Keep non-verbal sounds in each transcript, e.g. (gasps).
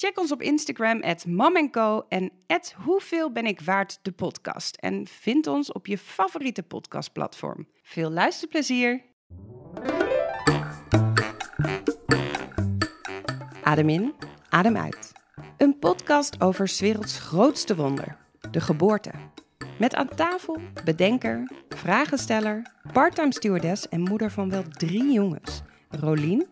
Check ons op Instagram, at en at Hoeveel ben ik waard de podcast. En vind ons op je favoriete podcastplatform. Veel luisterplezier! Adem in, adem uit. Een podcast over werelds grootste wonder, de geboorte. Met aan tafel bedenker, vragensteller, parttime stewardess en moeder van wel drie jongens, Rolien.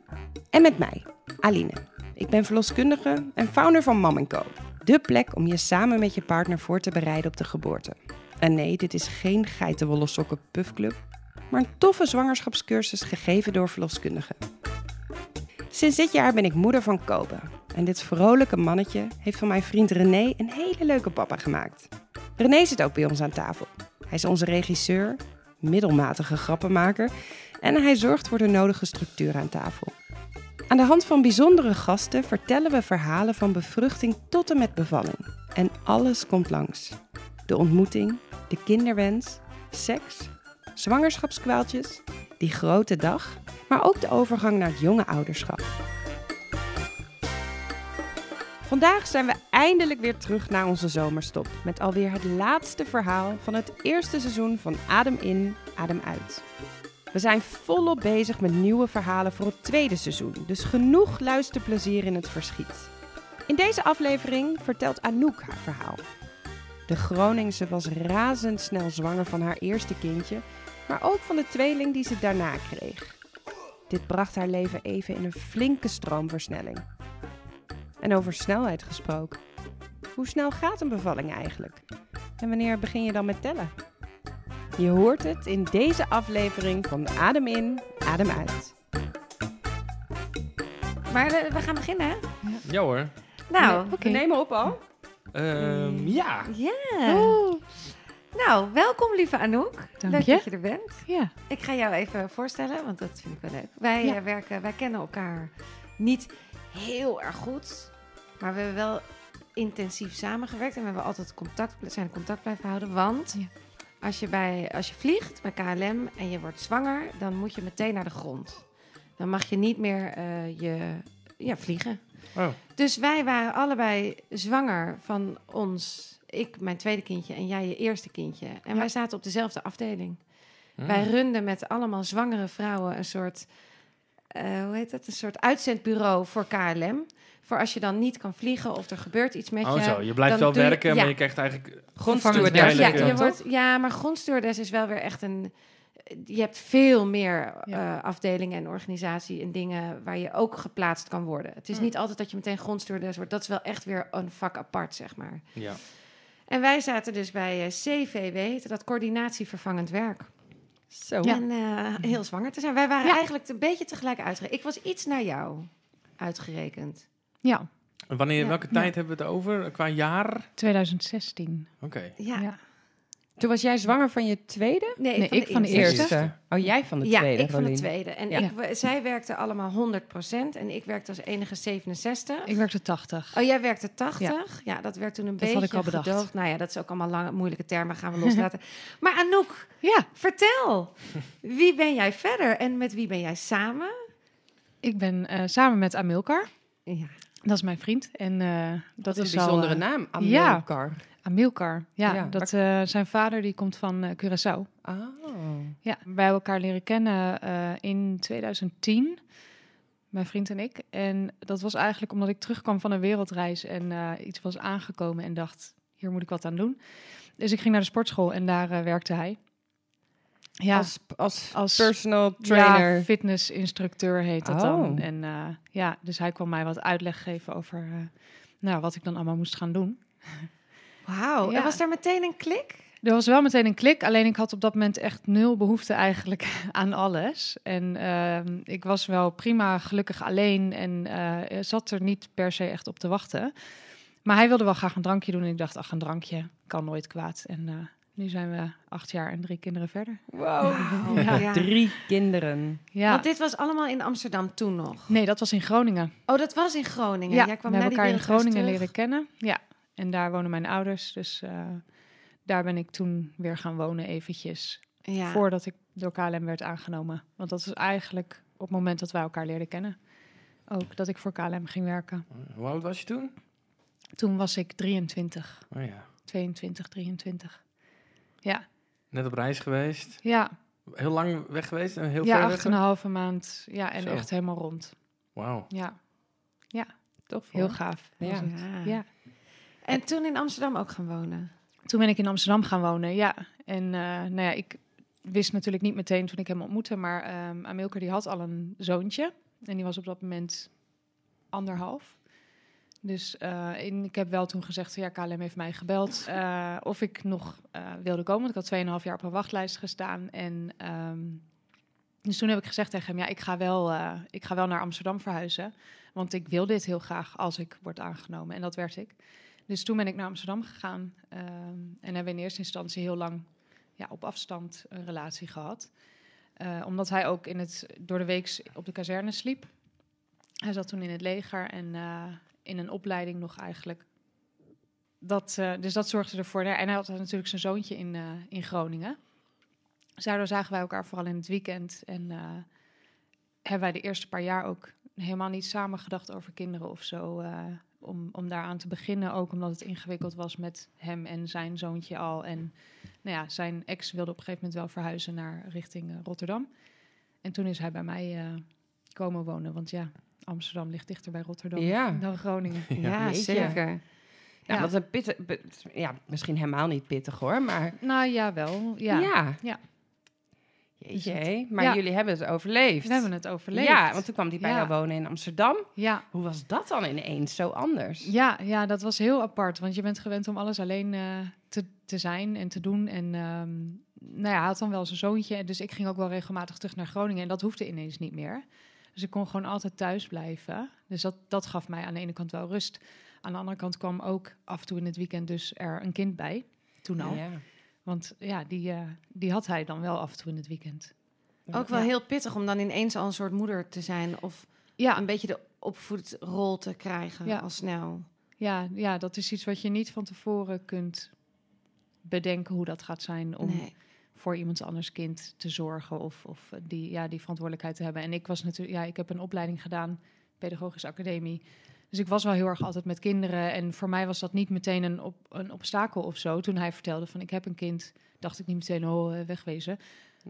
En met mij, Aline. Ik ben verloskundige en founder van Mam Co. De plek om je samen met je partner voor te bereiden op de geboorte. En nee, dit is geen geitenwolle sokken puffclub, maar een toffe zwangerschapscursus gegeven door verloskundigen. Sinds dit jaar ben ik moeder van Kobe. En dit vrolijke mannetje heeft van mijn vriend René een hele leuke papa gemaakt. René zit ook bij ons aan tafel. Hij is onze regisseur, middelmatige grappenmaker en hij zorgt voor de nodige structuur aan tafel. Aan de hand van bijzondere gasten vertellen we verhalen van bevruchting tot en met bevalling. En alles komt langs. De ontmoeting, de kinderwens, seks, zwangerschapskwaaltjes, die grote dag, maar ook de overgang naar het jonge ouderschap. Vandaag zijn we eindelijk weer terug naar onze zomerstop met alweer het laatste verhaal van het eerste seizoen van Adem in, Adem uit. We zijn volop bezig met nieuwe verhalen voor het tweede seizoen, dus genoeg luisterplezier in het verschiet. In deze aflevering vertelt Anouk haar verhaal. De Groningse was razendsnel zwanger van haar eerste kindje, maar ook van de tweeling die ze daarna kreeg. Dit bracht haar leven even in een flinke stroomversnelling. En over snelheid gesproken. Hoe snel gaat een bevalling eigenlijk? En wanneer begin je dan met tellen? Je hoort het in deze aflevering van Adem in, Adem uit. Maar we, we gaan beginnen, hè? Ja hoor. Nou, We nemen op al. Ehm, ja. ja. Nou, welkom lieve Anouk. Dank Leuk je. dat je er bent. Ja. Ik ga jou even voorstellen, want dat vind ik wel leuk. Wij, Ja. eh, werken, wij kennen elkaar niet heel erg goed, maar we hebben wel intensief samengewerkt en we hebben altijd contact, zijn in contact blijven houden. Want Ja. Als, je bij, als je vliegt bij KLM en je wordt zwanger, dan moet je meteen naar de grond. Dan mag je niet meer eh, je, ja, vliegen. Oh. Dus wij waren allebei zwanger van ons, ik mijn tweede kindje en jij je eerste kindje. En wij zaten op dezelfde afdeling. Mm. Wij runden met allemaal zwangere vrouwen een soort, eh, hoe heet het, een soort uitzendbureau voor KLM. Voor als je dan niet kan vliegen of er gebeurt iets met Oh je. zo, je blijft dan wel je- werken, ja. maar je krijgt eigenlijk... Grondstewardess. Ja, je wordt, ja, maar grondstewardess is wel weer echt een... Je hebt veel meer Ja. eh, afdelingen en organisatie en dingen waar je ook geplaatst kan worden. Het is Mm. niet altijd dat je meteen grondstewardess wordt. Dat is wel echt weer een vak apart, zeg maar. Ja. En wij zaten dus bij eh, CVW, dat coördinatie vervangend werk. Zo. Ja. En eh, heel zwanger te zijn. Wij waren Ja. eigenlijk een beetje tegelijk uitgerekend. Ik was iets naar jou uitgerekend. Ja, En Wanneer, Ja. welke tijd hebben we het over? Qua jaar? 2016. Oké. Ja. Ja. Toen was jij zwanger van je tweede? Nee, Nee, ik van de eerste. Oh, jij van de ja, tweede, ik van de tweede. En Ja. ik, we- zij werkte allemaal 100% en ik werkte als enige 67. Ik werkte 80. Oh, jij werkte 80? Ja, dat werd toen een Dat beetje had ik al bedacht. gedoogd. Nou ja, dat is ook allemaal lange, moeilijke termen, gaan we loslaten. (laughs) maar Anouk, Ja, vertel. Wie ben jij verder en met wie ben jij samen? ik ben eh, samen met Amilcar. Ja. Dat is mijn vriend. En eh, dat, Dat is een bijzondere al, eh, naam, ja. Amilcar. Ja, Ja, dat, eh, zijn vader die komt van eh, Curaçao. Oh. Ja, wij hebben elkaar leren kennen in 2010. Mijn vriend en ik. En dat was eigenlijk omdat ik terugkwam van een wereldreis en iets was aangekomen en dacht, hier moet ik wat aan doen. Dus ik ging naar de sportschool en daar werkte hij. Ja, Als, als, als personal trainer. Ja, fitnessinstructeur heet dat Oh. dan. En eh, ja, dus hij kwam mij wat uitleg geven over eh, nou, wat ik dan allemaal moest gaan doen. Wauw. Ja. En was daar meteen een klik? Er was wel meteen een klik, alleen ik had op dat moment echt nul behoefte eigenlijk (laughs) aan alles. En ehm, ik was wel prima gelukkig alleen en eh, zat er niet per se echt op te wachten. Maar hij wilde wel graag een drankje doen. En ik dacht, ach, een drankje kan nooit kwaad. En nu zijn we acht jaar en drie kinderen verder. Wow. Ja. Ja. Drie kinderen. Ja. Want dit was allemaal in Amsterdam toen nog. Nee, dat was in Groningen. Oh, dat was in Groningen. Ja, Jij kwam we hebben elkaar in Groningen terug. leren kennen. Ja, en daar wonen mijn ouders. Dus eh, daar ben ik toen weer gaan wonen eventjes. Ja. Voordat ik door KLM werd aangenomen. Want dat was eigenlijk op het moment dat wij elkaar leerden kennen. Ook dat ik voor KLM ging werken. Hoe oud was je toen? Toen was ik 23, Oh ja. 22, 23. Ja, Net op reis geweest. ja, Heel lang weg geweest en heel ja ver acht weg. en een halve maand. Ja, en Zo. echt helemaal rond. Wauw. Ja, Tof. heel hoor. gaaf. Ja. Ja. ja. En toen in Amsterdam ook gaan wonen. Toen ben ik in Amsterdam gaan wonen, ja. En eh, nou ja, ik wist natuurlijk niet meteen toen ik hem ontmoette, maar ehm Amilker die had al een zoontje. En die was op dat moment anderhalf. Dus eh, ik heb wel toen gezegd, ja, KLM heeft mij gebeld (laughs) eh, of ik nog eh, wilde komen. Want ik had 2,5 jaar op een wachtlijst gestaan. En ehm, dus toen heb ik gezegd tegen hem, ja, ik ga, wel, ik ga wel naar Amsterdam verhuizen. Want ik wil dit heel graag als ik word aangenomen. En dat werd ik. Dus toen ben ik naar Amsterdam gegaan. ehm, en hebben we in eerste instantie heel lang ja, op afstand een relatie gehad. Eh, omdat hij ook in het, door de week op de kazerne sliep. Hij zat toen in het leger en in een opleiding nog eigenlijk. Dat, eh, dus dat zorgde ervoor. En hij had natuurlijk zijn zoontje in, eh, in Groningen. Dus zagen wij elkaar vooral in het weekend. En eh, hebben wij de eerste paar jaar ook helemaal niet samen gedacht over kinderen of zo. om, om daaraan te beginnen. Ook omdat het ingewikkeld was met hem en zijn zoontje al. En nou ja, zijn ex wilde op een gegeven moment wel verhuizen naar richting Rotterdam. En toen is hij bij mij komen wonen. Want ja, Amsterdam ligt dichter bij Rotterdam Ja. dan Groningen. (laughs) Ja, jeetje. zeker. Ja, Ja. wat een pittig... Ja, misschien helemaal niet pittig hoor, maar... Nou ja, wel. Ja. Ja. Ja. Jeetje, Dus hé. maar ja. jullie hebben het overleefd. We hebben het overleefd. Ja, want toen kwam hij bij jou wonen in Amsterdam. Ja, Hoe was dat dan ineens zo anders? ja, ja, dat was heel apart. Want je bent gewend om alles alleen eh, te, te zijn en te doen. En ehm, nou ja, hij had dan wel zijn zoontje. Dus ik ging ook wel regelmatig terug naar Groningen. En dat hoefde ineens niet meer. Dus ik kon gewoon altijd thuis blijven. Dus dat, dat gaf mij aan de ene kant wel rust. Aan de andere kant kwam ook af en toe in het weekend dus er een kind bij. Toen al. Ja. Want ja, die, eh, die had hij dan wel af en toe in het weekend. Ook wel Ja. heel pittig om dan ineens al een soort moeder te zijn. Of Ja, een beetje de opvoedrol te krijgen Ja. al snel. ja, ja, dat is iets wat je niet van tevoren kunt bedenken hoe dat gaat zijn om Nee. Voor iemand anders kind te zorgen of, of die, ja, die verantwoordelijkheid te hebben. En ik was natuurlijk, ja, ik heb een opleiding gedaan, pedagogische academie. Dus ik was wel heel erg altijd met kinderen. En voor mij was dat niet meteen een, op, een obstakel of zo. Toen hij vertelde van ik heb een kind, dacht ik niet meteen, oh, eh, wegwezen.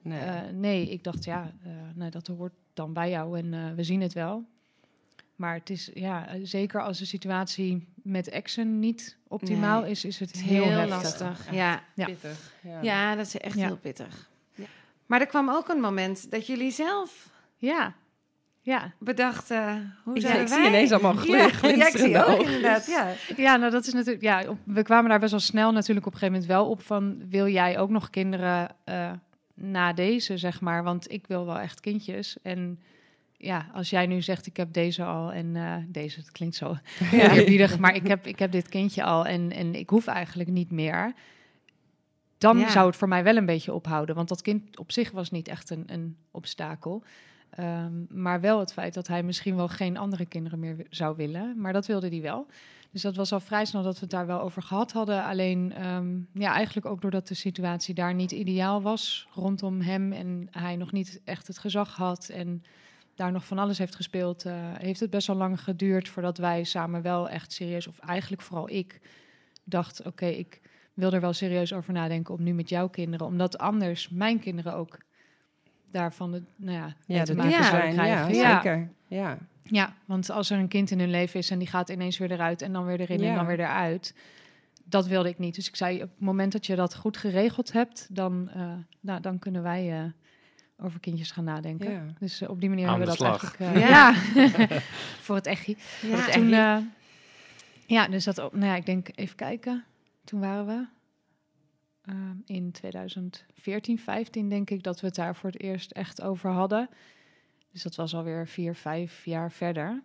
Nee. Eh, nee, ik dacht, ja, eh, nou, dat hoort dan bij jou en we zien het wel. Maar het is, ja, eh, zeker als de situatie met exen niet optimaal Nee, is, is het heel, lastig. Ja. Ja. Pittig. Ja. ja, dat is echt Ja. heel pittig. Maar er kwam ook een moment dat jullie zelf Ja, ja. bedachten... Hoe Ja, zijn ik zie ineens allemaal glinsterende ja, ik zie ook inderdaad. Ja. Ja, nou dat is natuurlijk. Ja, op- we kwamen daar best wel snel natuurlijk op een gegeven moment wel op van wil jij ook nog kinderen eh, na deze, zeg maar? Want ik wil wel echt kindjes. En ja, als jij nu zegt ik heb deze al en eh, deze, het klinkt zo (laughs) (laughs) eerbiedig, maar ik heb, ik heb dit kindje al en, en ik hoef eigenlijk niet meer. Dan Ja. zou het voor mij wel een beetje ophouden, want dat kind op zich was niet echt een, een obstakel. Ehm, maar wel het feit dat hij misschien wel geen andere kinderen meer zou willen. Maar dat wilde hij wel. Dus dat was al vrij snel dat we het daar wel over gehad hadden. Alleen, ehm, ja, eigenlijk ook doordat de situatie daar niet ideaal was rondom hem en hij nog niet echt het gezag had en daar nog van alles heeft gespeeld, eh, heeft het best wel lang geduurd voordat wij samen wel echt serieus, of eigenlijk vooral ik, dacht: oké, ik wil er wel serieus over nadenken om nu met jouw kinderen, omdat anders mijn kinderen ook daarvan de, nou ja, Ja, te maken ja, zouden zijn. Ja, krijgen. zeker. Ja. Ja, want als er een kind in hun leven is en die gaat ineens weer eruit en dan weer erin en dan weer eruit, dat wilde ik niet. Dus ik zei, op het moment dat je dat goed geregeld hebt, dan, eh, nou, dan kunnen wij eh, over kindjes gaan nadenken. Ja. Dus eh, op die manier Aan hebben we dat slag. eigenlijk... Ja. (laughs) eh, ja, voor het echi. Ja. Toen, eh, ja, dus dat, nou ja, ik denk, even kijken. Toen waren we ehm, in 2014, 15 denk ik, dat we het daar voor het eerst echt over hadden. Dus dat was alweer vier, vijf jaar verder.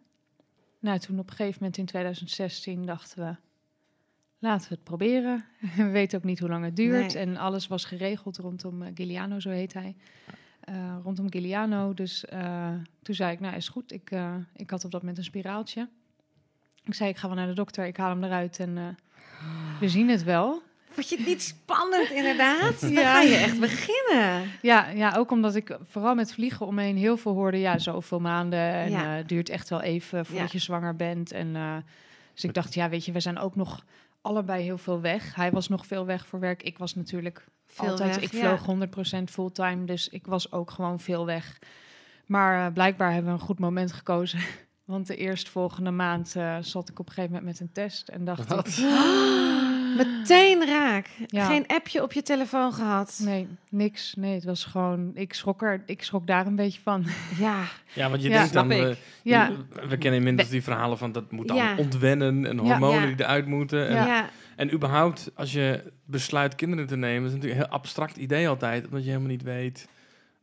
Nou, toen op een gegeven moment in 2016 dachten we, laten we het proberen. (laughs) we weten ook niet hoe lang het duurt. Nee. En alles was geregeld rondom eh, Giuliano, zo heet hij. Eh, rondom Giuliano. Dus eh, toen zei ik, nou is goed. Ik, eh, ik had op dat moment een spiraaltje. Ik zei, ik ga wel naar de dokter. Ik haal hem eruit en eh, we zien het wel. Vond je het niet spannend, inderdaad? (laughs) Dan Ja. ga je echt beginnen. Ja, ja, ook omdat ik vooral met vliegen om me heen heel veel hoorde. Ja, zoveel maanden. En Ja. eh, het duurt echt wel even voordat Ja. je zwanger bent. En, eh, dus ik dacht, ja, weet je, we zijn ook nog allebei heel veel weg. Hij was nog veel weg voor werk. Ik was natuurlijk Veel altijd. weg, ik ja. vloog 100% fulltime. Dus ik was ook gewoon veel weg. Maar eh, blijkbaar hebben we een goed moment gekozen. (laughs) Want de eerstvolgende maand eh, zat ik op een gegeven moment met een test. En dacht Wat? ik, (gasps) (gasps) Meteen raak. Ja. Geen appje op je telefoon gehad. nee, niks. Nee, het was gewoon, ik schrok, er, ik schrok daar een beetje van. (laughs) Ja, Ja, want je Ja, denkt dan... We. Ja, we kennen inmiddels die verhalen van dat moet dan Ja. ontwennen en hormonen Ja. die eruit moeten. En, Ja. En überhaupt, als je besluit kinderen te nemen, is het natuurlijk een heel abstract idee altijd, omdat je helemaal niet weet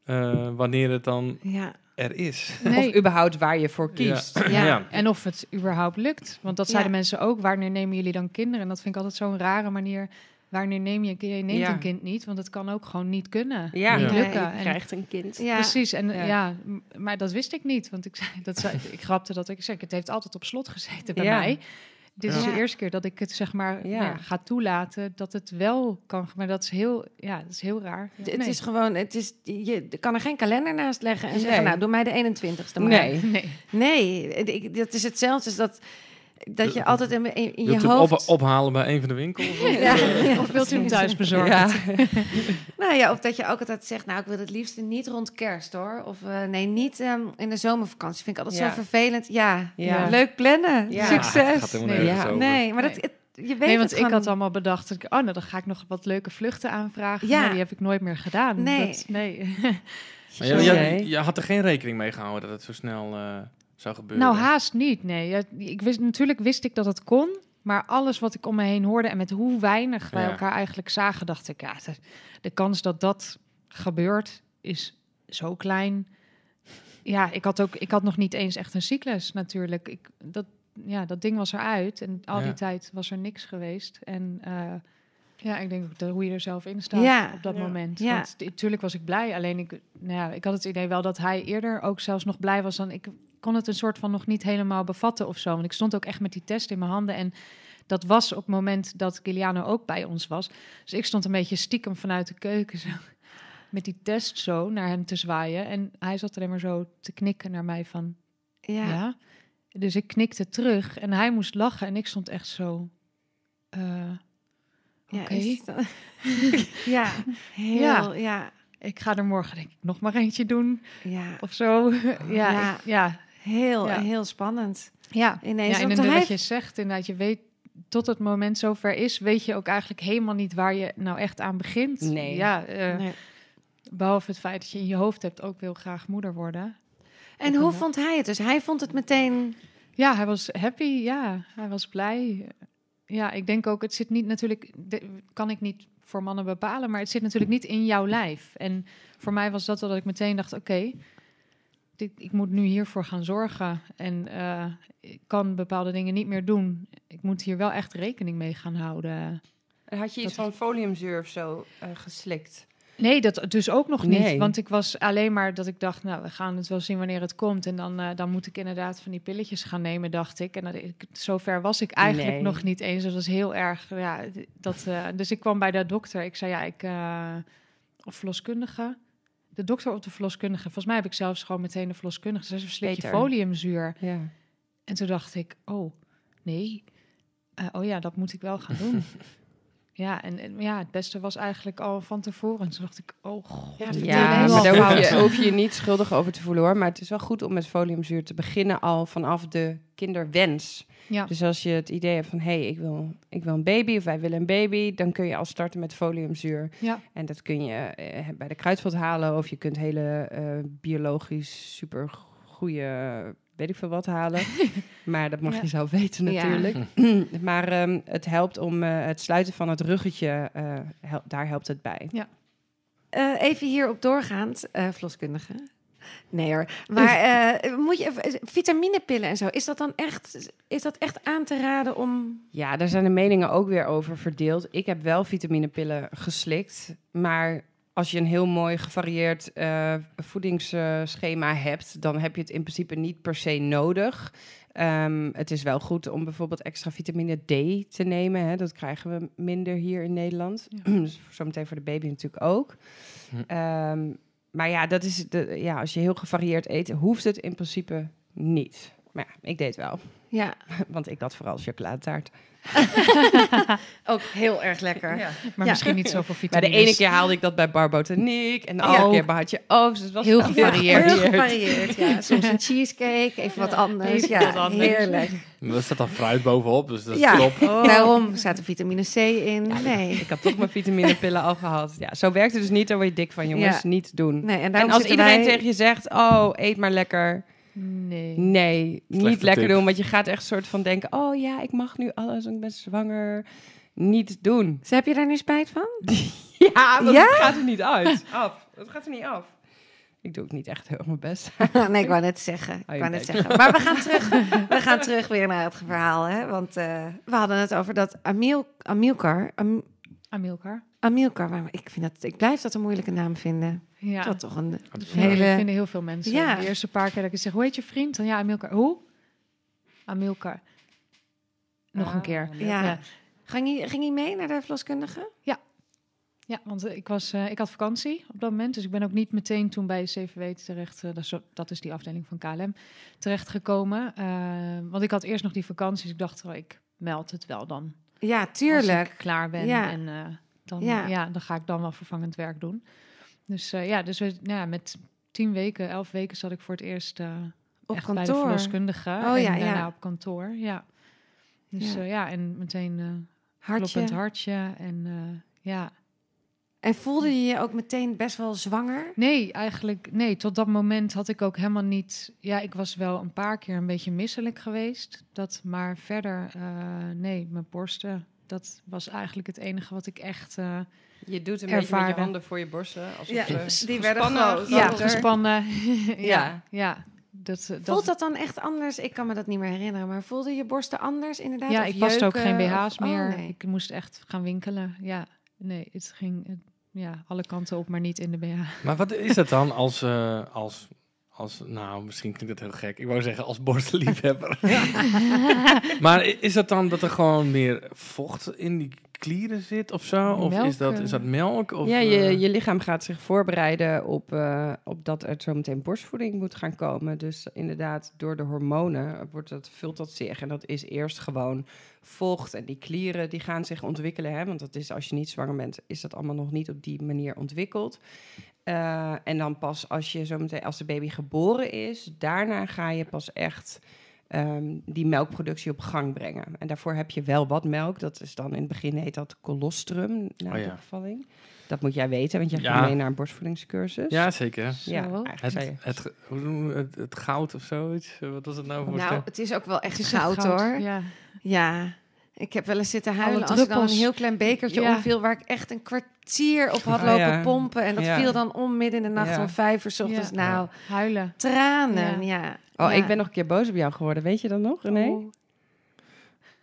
eh, wanneer het dan ja. er is. nee. Of überhaupt waar je voor kiest. Ja. ja. En of het überhaupt lukt. Want dat Ja. zeiden mensen ook. Wanneer nemen jullie dan kinderen? En dat vind ik altijd zo'n rare manier. Wanneer neem je een kind? Je neemt Ja. een kind niet, want het kan ook gewoon niet kunnen. Ja, niet lukken. je En- krijgt een kind. Ja. Precies, en Ja. maar dat wist ik niet. Want ik, zei, dat zei, ik grapte dat ik, zei, het heeft altijd op slot gezeten bij Ja. mij. Dit is de eerste keer dat ik het zeg maar Ja. nou ja, ga toelaten dat het wel kan. Maar dat is heel, ja, dat is heel raar. Het Nee. is gewoon, het is, je kan er geen kalender naast leggen en Nee. zeggen, nou, doe mij de 21ste maar. Nee. Nee. Nee, ik- dat is hetzelfde als dat, dat je altijd in, in, in je hoofd... op, ophalen bij een van de winkels? Of, (laughs) Ja. Of wilt u hem thuis bezorgen? Ja. (laughs) Nou ja, of dat je ook altijd zegt, nou, ik wil het liefst niet rond kerst, hoor. Of eh, nee, niet ehm, in de zomervakantie. Vind ik altijd Ja. zo vervelend. Ja, Ja. leuk plannen. Ja. Succes. gaat helemaal Nee, nergens ja. over. Nee, maar dat, het- je weet Nee, want ik had allemaal bedacht, dat ik, oh, nou, dan ga ik nog wat leuke vluchten aanvragen. Ja. Maar die heb ik nooit meer gedaan. Nee. Dat, nee. Maar je, Oké. je, je had er geen rekening mee gehouden dat het zo snel eh, zou gebeuren. nou, haast niet, nee. Ja, Ik wist, natuurlijk wist ik dat het kon, maar alles wat ik om me heen hoorde en met hoe weinig wij Ja. elkaar eigenlijk zagen, dacht ik, ja, de, de kans dat dat gebeurt is zo klein. Ja, ik had ook, ik had nog niet eens echt een cyclus natuurlijk. Ik, dat, ja, dat ding was eruit en al Ja. die tijd was er niks geweest. En eh, ja, ik denk ook dat hoe je er zelf in staat Ja. op dat Ja. moment. Ja. Want natuurlijk was ik blij, alleen ik, nou ja, ik had het idee wel dat hij eerder ook zelfs nog blij was dan ik kon het een soort van nog niet helemaal bevatten of zo. Want ik stond ook echt met die test in mijn handen en dat was op het moment dat Kiliano ook bij ons was. Dus ik stond een beetje stiekem vanuit de keuken zo (laughs) met die test zo naar hem te zwaaien en hij zat alleen maar zo te knikken naar mij van Ja. ja. Dus ik knikte terug en hij moest lachen en ik stond echt zo. eh, Ja, Oké. het- (laughs) ja, heel, Ja. ja. ja. Ik ga er morgen denk ik nog maar eentje doen ja. of zo. (laughs) ja, Ja. ja, ja, Heel, Ja. heel spannend. ja. Ineens, ja en hij wat je zegt, inderdaad, je weet tot het moment zover is, weet je ook eigenlijk helemaal niet waar je nou echt aan begint. Nee. Ja, eh, Nee. behalve het feit dat je in je hoofd hebt ook wil graag moeder worden. En hoe vond hij het? Dus hij vond het meteen... Ja, hij was happy. Ja, hij was blij. Ja, ik denk ook, het zit niet natuurlijk, kan ik niet voor mannen bepalen, maar het zit natuurlijk niet in jouw lijf. En voor mij was dat wel dat ik meteen dacht, oké, dit- ik moet nu hiervoor gaan zorgen en eh, ik kan bepaalde dingen niet meer doen. Ik moet hier wel echt rekening mee gaan houden. En had je iets Dat van foliumzuur of zo eh, geslikt? Nee, dat dus ook nog niet. Want ik was alleen maar dat ik dacht, nou, we gaan het wel zien wanneer het komt. En dan, eh, dan moet ik inderdaad van die pilletjes gaan nemen, dacht ik. En dat, ik, zover was ik eigenlijk Nee. nog niet eens. Dat was heel erg, ja, dat, dus ik kwam bij de dokter. Ik zei, ja, ik, of verloskundige. De dokter of de verloskundige. Volgens mij heb ik zelfs gewoon meteen de verloskundige. Ze zei, slik je foliumzuur. Ja. En toen dacht ik, oh, nee. Eh, oh ja, dat moet ik wel gaan doen. (laughs) ja, en, en ja, het beste was eigenlijk al van tevoren. Toen dacht ik, oh god. Ja, maar daar hoef je, fout. hoef je je niet schuldig over te voelen hoor. Maar het is wel goed om met foliumzuur te beginnen al vanaf de kinderwens. Ja, Dus als je het idee hebt van, hé, hey, ik, wil, ik wil een baby of wij willen een baby, dan kun je al starten met foliumzuur. ja, En dat kun je eh, bij de kruidvat halen of je kunt hele eh, biologisch super goede, weet ik veel wat halen. (laughs) maar dat mag Ja. je zelf weten Ja. natuurlijk. (laughs) (clears throat) maar ehm, het helpt om eh, het sluiten van het ruggetje, eh, hel- daar helpt het bij. Eh, even hierop doorgaand, eh verloskundige. Nee hoor. Maar (laughs) eh, moet je even- vitaminepillen en zo, is dat dan echt, is dat echt aan te raden om... Ja, daar zijn de meningen ook weer over verdeeld. Ik heb wel vitaminepillen geslikt, maar als je een heel mooi gevarieerd eh, voedingsschema hebt, dan heb je het in principe niet per se nodig. Ehm, het is wel goed om bijvoorbeeld extra vitamine D te nemen. Hè. Dat krijgen we minder hier in Nederland. (clears throat) dus zometeen voor de baby natuurlijk ook. Hm. Ehm, maar ja, dat is de, ja, als je heel gevarieerd eet, hoeft het in principe niet. Maar ja, ik deed wel, Ja, (laughs) want ik had vooral chocoladetaart. (laughs) ook heel erg lekker. Maar Ja. misschien niet zoveel (laughs) Maar vitamines. de ene keer haalde ik dat bij Barbotaniek en de andere keer bij Hartje Oost. Dus het was Heel gevarieerd. Heel gevarieerd, ja. Soms een cheesecake, even wat anders. ja, heerlijk. Er staat dan fruit bovenop, dus dat is Ja, top. daarom staat er vitamine C in. Nee. Ik had toch mijn vitaminepillen al gehad. Ja, zo werkt het dus niet. Daar word je dik van, jongens. Ja. Niet doen. nee en, als iedereen wij- tegen je zegt, oh, eet maar lekker. Nee. Nee, niet lekker tip. doen. Want je gaat echt soort van denken, oh ja, ik mag nu alles, ik ben zwanger. Niet doen. Dus heb je daar nu spijt van? (laughs) Ja, het gaat er niet uit. (laughs) Af. Het gaat er niet af. Ik doe ook niet echt heel mijn best. (laughs) nee, ik wou net zeggen. Ik Oh, wou net zeggen. Maar we gaan terug, we gaan terug weer naar het verhaal. Hè? Want eh, we hadden het over dat Amiel, Amilcar... Am, Amilcar. Amilcar, maar ik, vind dat, ik blijf dat een moeilijke naam vinden. Ja. Dat toch een Dat hele... vinden, vinden heel veel mensen. Ja. De eerste paar keer dat ik zeg, hoe heet je vriend? Dan ja, Amilcar. Hoe? Amilcar. Nog Ah, een keer. Ja. Ja. Ging, hij, ging hij mee naar de verloskundige? Ja, want eh, ik, was, eh, ik had vakantie op dat moment. Dus ik ben ook niet meteen toen bij CVW terecht. eh, dat, is, dat is die afdeling van KLM. Terechtgekomen. Eh, want ik had eerst nog die vakantie. Dus ik dacht, oh, ik meld het wel dan. Ja, Als tuurlijk. ik klaar ben. Ja. En eh, dan, Ja. ja. dan ga ik dan wel vervangend werk doen. Dus eh, ja, dus we, nou ja, met tien weken, elf weken zat ik voor het eerst eh, Op echt bij de kantoor. verloskundige. Oh, en ja, daarna ja. op kantoor, ja. Dus Ja. ja, ja en meteen eh Hartje. kloppend hartje. En eh, ja, En voelde je je ook meteen best wel zwanger? nee, eigenlijk, nee, tot dat moment had ik ook helemaal niet... Ja, ik was wel een paar keer een beetje misselijk geweest. Dat, maar verder, eh, nee, mijn borsten... Dat was eigenlijk het enige wat ik echt... eh, Je doet een beetje met Ervaren. je handen voor je borsten. Alsof Ja, ze die werden gespannen, groot. ja, gespannen. (laughs) ja, Ja. ja. Dat, eh, dat, Voelt dat dan echt anders? Ik kan me dat niet meer herinneren, maar voelde je borsten anders inderdaad? Ja, Of ik paste ook geen BH's Of- oh, meer. nee. Ik moest echt gaan winkelen. Ja, nee, het ging ja, alle kanten op, maar niet in de BH. Maar wat is dat dan als, eh, als, als, nou, misschien klinkt dat heel gek. Ik wou zeggen als borstenliefhebber. (laughs) maar is dat dan dat er gewoon meer vocht in die klieren zit of zo? Of Melk, is dat, is eh. dat melk? Of, ja, je, eh, je lichaam gaat zich voorbereiden op, eh, op dat er zometeen borstvoeding moet gaan komen. Dus inderdaad, door de hormonen wordt dat, vult dat zich. En dat is eerst gewoon vocht. En die klieren die gaan zich ontwikkelen. Hè? Want dat is, als je niet zwanger bent, is dat allemaal nog niet op die manier ontwikkeld. Eh, en dan pas als je zometeen, als de baby geboren is, daarna ga je pas echt ehm, die melkproductie op gang brengen. En daarvoor heb je wel wat melk. Dat is dan in het begin heet dat colostrum na Oh de ja. bevalling. Dat moet jij weten, want jij Ja. gaat mee naar een borstvoedingscursus. Ja, zeker. ja Zo. Het, het, ge- hoe noemen we het, het goud of zoiets? Wat was het nou voor Nou, het is ook wel echt echt goud, hoor. Ja. Ja. Ik heb wel eens zitten huilen als ik dan een heel klein bekertje Ja. omviel... waar ik echt een kwartier op had Oh, lopen ja. pompen. En dat Ja. viel dan om midden in de nacht Ja. om vijf uur 's ochtends. Ja. Nou, Huilen. tranen, ja. Oh, Ja. ik ben nog een keer boos op jou geworden. Weet je dat nog, René? Oh.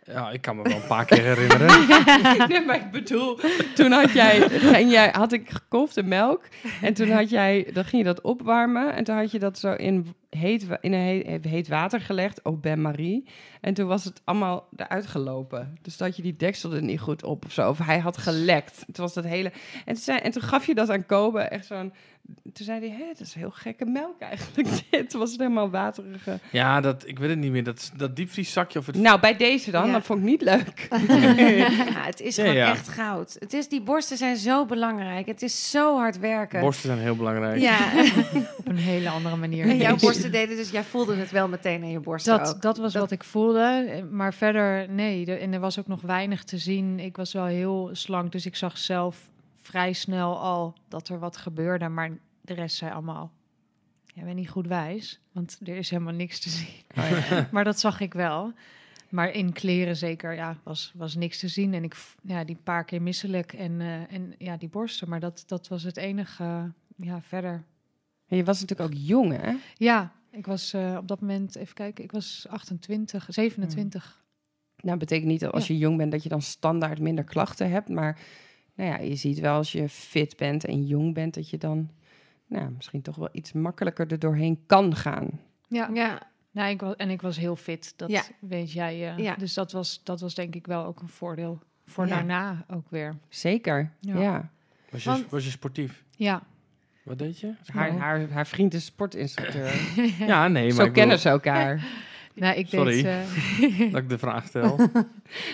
Ja, ik kan me wel een paar keer herinneren. (laughs) nee, maar ik bedoel, toen had jij, ging jij, had ik gekofte melk en toen had jij, dan ging je dat opwarmen en toen had je dat zo in heet, in een heet, heet water gelegd, op Ben Marie. En toen was het allemaal eruit gelopen. Dus dat je die deksel er niet goed op of zo. Of hij had gelekt. Het was dat hele. En toen, en toen gaf je dat aan Kobe, echt zo'n. Toen zei hij, hé, dat is heel gekke melk eigenlijk. (laughs) Dit was het helemaal waterige. ja, dat, ik weet het niet meer. Dat, dat diepvrieszakje of het... Nou, bij deze dan, Ja. dat vond ik niet leuk. (laughs) Ja, het is Ja, gewoon ja. echt goud. Het is, die borsten zijn zo belangrijk. Het is zo hard werken. Borsten zijn heel belangrijk. Ja, (laughs) Op een hele andere manier. en jouw borsten deden dus... Jij voelde het wel meteen aan je borsten Dat, ook. dat was Dat- wat ik voelde. Maar verder, nee. Er- en er was ook nog weinig te zien. Ik was wel heel slank, dus ik zag zelf vrij snel al dat er wat gebeurde. Maar de rest zei allemaal, jij bent niet goed wijs. Want er is helemaal niks te zien. (laughs) maar dat zag ik wel. Maar in kleren zeker, ja, was, was niks te zien. En ik, ja, die paar keer misselijk en, eh, en ja, die borsten. Maar dat, dat was het enige, ja, verder. En je was natuurlijk ook jong, hè? Ja, ik was eh, op dat moment, even kijken, ik was 28, 27. Nou, betekent niet dat als je jong bent dat je dan standaard minder klachten hebt. Maar nou ja, je ziet wel als je fit bent en jong bent, dat je dan nou, misschien toch wel iets makkelijker er doorheen kan gaan. Ja, Ja, nou, ik was, en ik was heel fit, dat Ja. weet jij. eh. Ja. Dus dat was, dat was denk ik wel ook een voordeel voor Ja. daarna ook weer. Zeker. Ja. Ja. Was je, Want- was je sportief? Ja, Wat deed je? Haar, haar, haar vriend is sportinstructeur. (laughs) Ja, nee, maar Zo ik kennen ze elkaar. nou, ik Sorry. deed... eh, (laughs) dat ik de vraag stel.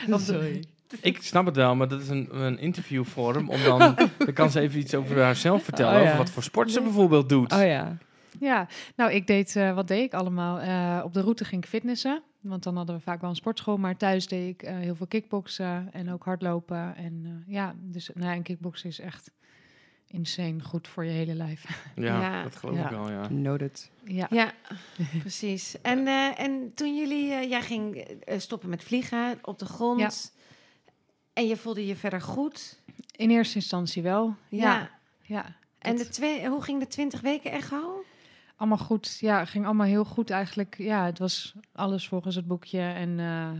(laughs) Sorry. Ik snap het wel, maar dat is een, een interviewvorm. Om dan, (laughs) dan kan ze even iets over haarzelf vertellen. Oh, ja. Over wat voor sport ze bijvoorbeeld doet. Oh ja. Ja, nou, ik deed, eh, wat deed ik allemaal? Eh, op de route ging ik fitnessen, want dan hadden we vaak wel een sportschool. Maar thuis deed ik eh, heel veel kickboksen en ook hardlopen. En eh, ja, dus nou, en kickboksen is echt insane goed voor je hele lijf. (laughs) Ja, Ja. dat geloof Ja. ik wel, ja. Noted. ja. ja, precies. En, eh, en toen jullie, eh, jij ging stoppen met vliegen op de grond. En je voelde je verder goed. In eerste instantie wel. Ja. Ja, ja. En de twee, hoe ging de 20 weken echo? allemaal goed. Ja, het ging allemaal heel goed eigenlijk. Ja, het was alles volgens het boekje. En eh,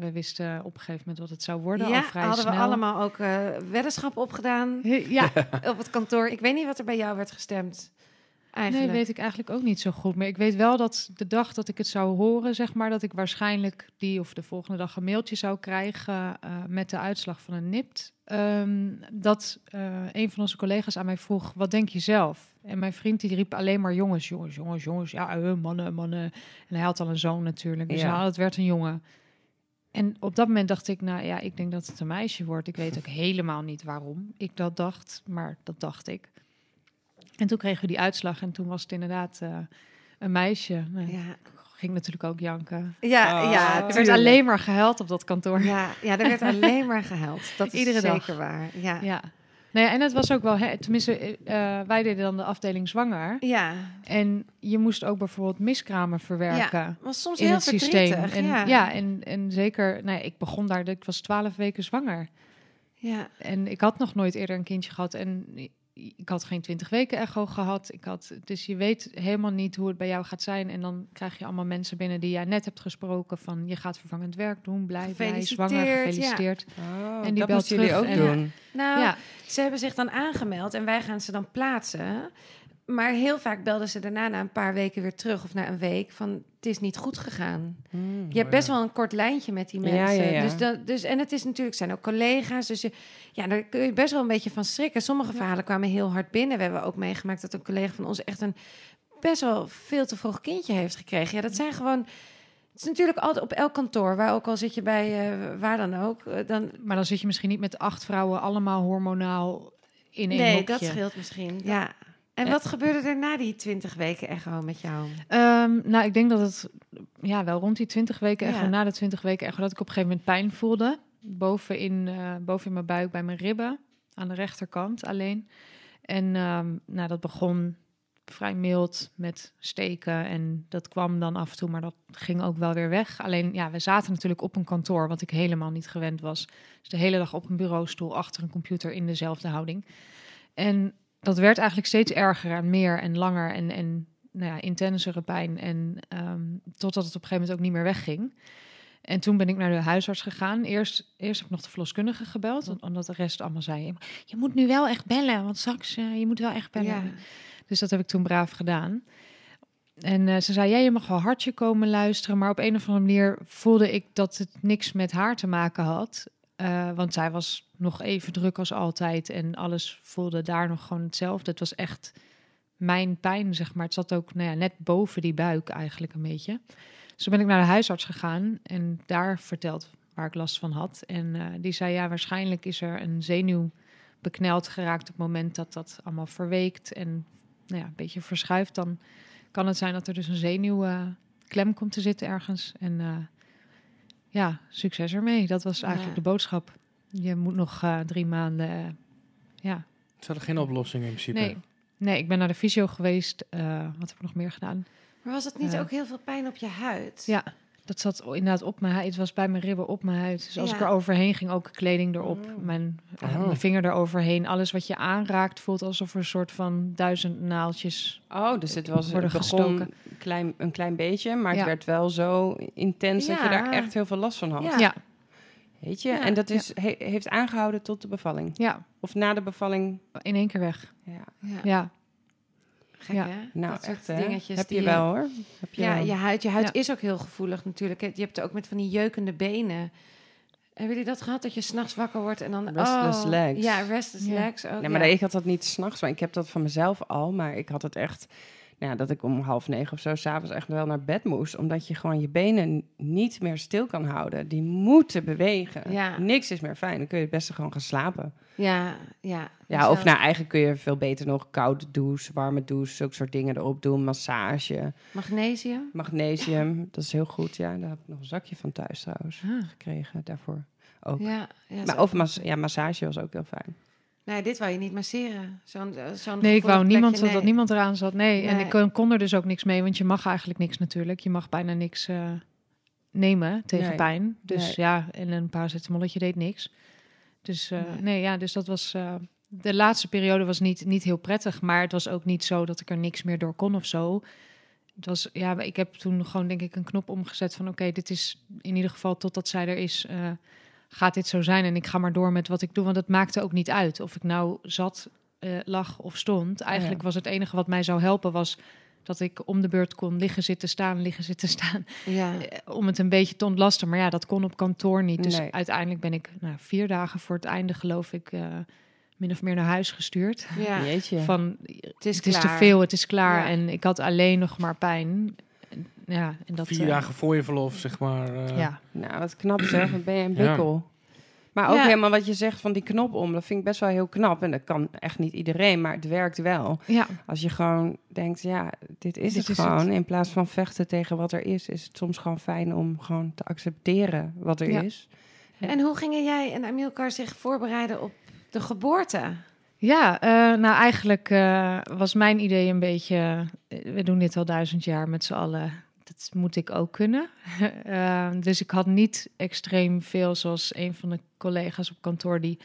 we wisten op een gegeven moment wat het zou worden. ja, al vrij hadden snel. we allemaal ook eh weddenschappen opgedaan Ja, (laughs) op het kantoor. Ik weet niet wat er bij jou werd gestemd. Eigenlijk. Nee, weet ik eigenlijk ook niet zo goed. Maar ik weet wel dat de dag dat ik het zou horen, zeg maar, dat ik waarschijnlijk die of de volgende dag een mailtje zou krijgen eh, met de uitslag van een NIPT. Ehm, dat eh, een van onze collega's aan mij vroeg: wat denk je zelf? En mijn vriend die riep alleen maar jongens, jongens, jongens, jongens. Ja, eh, mannen, mannen. En hij had al een zoon natuurlijk. Dus ja. het werd een jongen. En op dat moment dacht ik, nou ja, ik denk dat het een meisje wordt. Ik weet ook helemaal niet waarom ik dat dacht, maar dat dacht ik. En toen kregen we die uitslag en toen was het inderdaad eh, een meisje. Ja, Ging natuurlijk ook janken. ja, Oh. ja, Er werd alleen maar gehuild op dat kantoor. Ja, ja, er werd alleen maar gehuild. (laughs) Dat is Iedere zeker dag. waar. Ja. Ja. Ja. Nou ja, en het was ook wel, hè, tenminste, eh, wij deden dan de afdeling zwanger. En je moest ook bijvoorbeeld miskramen verwerken. was soms in heel het systeem. verdrietig. En, ja. ja. en, en zeker, nou ja, ik begon daar, ik was twaalf weken zwanger. ja. En ik had nog nooit eerder een kindje gehad. En ik had geen twintig weken echo gehad. Ik had, dus je weet helemaal niet hoe het bij jou gaat zijn. En dan krijg je allemaal mensen binnen die jij net hebt gesproken. Van je gaat vervangend werk doen, blij, blij, zwanger, Gefeliciteerd, ja. Oh, En die belt jullie ook en- doen. Nou, Ja, ze hebben zich dan aangemeld en wij gaan ze dan plaatsen. Maar heel vaak belden ze daarna na een paar weken weer terug of na een week van het is niet goed gegaan. Hmm. Je hebt best wel een kort lijntje met die mensen. ja, ja. Dus, dat, dus, en het is natuurlijk, zijn ook collega's. Dus je, ja, daar kun je best wel een beetje van schrikken. Sommige verhalen kwamen heel hard binnen. We hebben ook meegemaakt dat een collega van ons echt een best wel veel te vroeg kindje heeft gekregen. Ja, dat zijn gewoon. Het is natuurlijk altijd op elk kantoor, waar ook al zit je bij uh, waar dan ook. Uh, dan... Maar dan zit je misschien niet met acht vrouwen allemaal hormonaal in één Nee, hokje. dat scheelt misschien. Ja. En wat gebeurde er na die 20 weken echo met jou? Um, nou, ik denk dat het ja, wel rond die 20 weken echo, Ja. na de 20 weken echo, dat ik op een gegeven moment pijn voelde. Bovenin, uh, boven in mijn buik bij mijn ribben, aan de rechterkant alleen. En um, nou, dat begon vrij mild met steken en dat kwam dan af en toe, maar dat ging ook wel weer weg. Alleen, ja, we zaten natuurlijk op een kantoor, wat ik helemaal niet gewend was. Dus de hele dag op een bureaustoel achter een computer in dezelfde houding. En dat werd eigenlijk steeds erger en meer en langer en, en nou ja, intensere pijn. En um, totdat het op een gegeven moment ook niet meer wegging. En toen ben ik naar de huisarts gegaan. Eerst, eerst heb ik nog de verloskundige gebeld, omdat de rest allemaal zei... je moet nu wel echt bellen, want straks, uh, je moet wel echt bellen. Ja. Dus dat heb ik toen braaf gedaan. En uh, ze zei, ja, je mag wel hartje komen luisteren, maar op een of andere manier voelde ik dat het niks met haar te maken had. Uh, want zij was nog even druk als altijd en alles voelde daar nog gewoon hetzelfde. Het was echt mijn pijn, zeg maar. Het zat ook nou ja, net boven die buik eigenlijk een beetje. Dus ben ik naar de huisarts gegaan en daar verteld waar ik last van had. En uh, die zei, ja, waarschijnlijk is er een zenuw bekneld geraakt op het moment dat dat allemaal verweekt en nou ja, een beetje verschuift. Dan kan het zijn dat er dus een zenuw uh, klem komt te zitten ergens. En ja, succes ermee. Dat was eigenlijk ja. de boodschap. Je moet nog uh, drie maanden. ja. Is er geen oplossing in principe? Nee. nee, ik ben naar de fysio geweest. Uh, wat heb ik nog meer gedaan? Maar was het niet ook heel veel pijn op je huid? Ja, dat zat inderdaad op mijn huid. Het was bij mijn ribben op mijn huid. Dus als Ja. ik er overheen ging, ook kleding erop, Oh. mijn, eh, Oh. mijn vinger eroverheen. Alles wat je aanraakt voelt alsof er een soort van duizend naaltjes. Oh, dus het was Worden het begon klein, een klein beetje, maar het Ja. werd wel zo intens dat je daar echt heel veel last van had. Ja. Ja, Weet je? Ja. En dat is, he- heeft aangehouden tot de bevalling. ja, Of na de bevalling. in één keer weg. Ja. Ja. Ja, Gek, Ja. hè? Nou, Dat soort echt hè? dingetjes Heb die je wel hoor. Heb je Ja, wel. je huid, je huid Ja. is ook heel gevoelig natuurlijk. Je hebt het ook met van die jeukende benen. Hebben jullie dat gehad? Dat je s'nachts wakker wordt en dan... Restless oh, legs. Ja, restless Ja. legs ook. Nee, maar ja. ik had dat niet s'nachts, maar ik heb dat van mezelf al. Maar ik had het echt, nou ja, dat ik om half negen of zo s'avonds echt wel naar bed moest. Omdat je gewoon je benen niet meer stil kan houden. Die moeten bewegen. Ja. Niks is meer fijn. Dan kun je het beste gewoon gaan slapen. Ja, ja. Ja, of nou, eigenlijk kun je veel beter nog koude douche, warme douche, zulke soort dingen erop doen. Massage, Magnesium? magnesium, dat is heel goed. Ja, daar heb ik nog een zakje van thuis trouwens Ah. gekregen daarvoor. Ook. Ja. ja maar of mas ja, massage was ook heel fijn. Nee, dit wou je niet masseren. Zo'n eh, zo'n Nee, ik wou niemand plekje, dat, dat niemand eraan zat. Nee, en ik kon, kon er dus ook niks mee, want je mag eigenlijk niks natuurlijk. Je mag bijna niks eh, nemen tegen Nee. pijn. Dus ja, en een paracetamolletje deed niks. Dus eh, Nee. ja, dus dat was... eh, de laatste periode was niet, niet heel prettig, maar het was ook niet zo dat ik er niks meer door kon of zo. Het was, ja, ik heb toen gewoon denk ik een knop omgezet van oké, dit is in ieder geval totdat zij er is, eh, gaat dit zo zijn en ik ga maar door met wat ik doe, want het maakte ook niet uit of ik nou zat, eh, lag of stond. Eigenlijk ja. was het enige wat mij zou helpen was dat ik om de beurt kon liggen, zitten, staan, liggen, zitten, (laughs) staan, Ja. eh, om het een beetje te ontlasten. Maar ja, dat kon op kantoor niet. Dus Nee. uiteindelijk ben ik nou, vier dagen voor het einde, geloof ik, eh, min of meer naar huis gestuurd. ja. Jeetje. Van Het is, het is te veel, het is klaar. Ja. En ik had alleen nog maar pijn. Ja, en dat, Vier eh, dagen voor je verlof, zeg maar. eh, Ja, Nou, wat knap zeg. Wat ben je een Ja. bikkel. Maar ook Ja. helemaal wat je zegt van die knop om. Dat vind ik best wel heel knap. En dat kan echt niet iedereen, maar het werkt wel. ja, Als je gewoon denkt, ja, dit is Dit het is gewoon. In plaats van vechten tegen wat er is, is het soms gewoon fijn om gewoon te accepteren wat er Ja. is. En hoe gingen jij en Amilcar zich voorbereiden op de geboorte? Ja eh, nou eigenlijk eh, was mijn idee een beetje... eh, we doen dit al duizend jaar met z'n allen. Dat moet ik ook kunnen. (laughs) Dus ik had niet extreem veel zoals een van de collega's op kantoor... die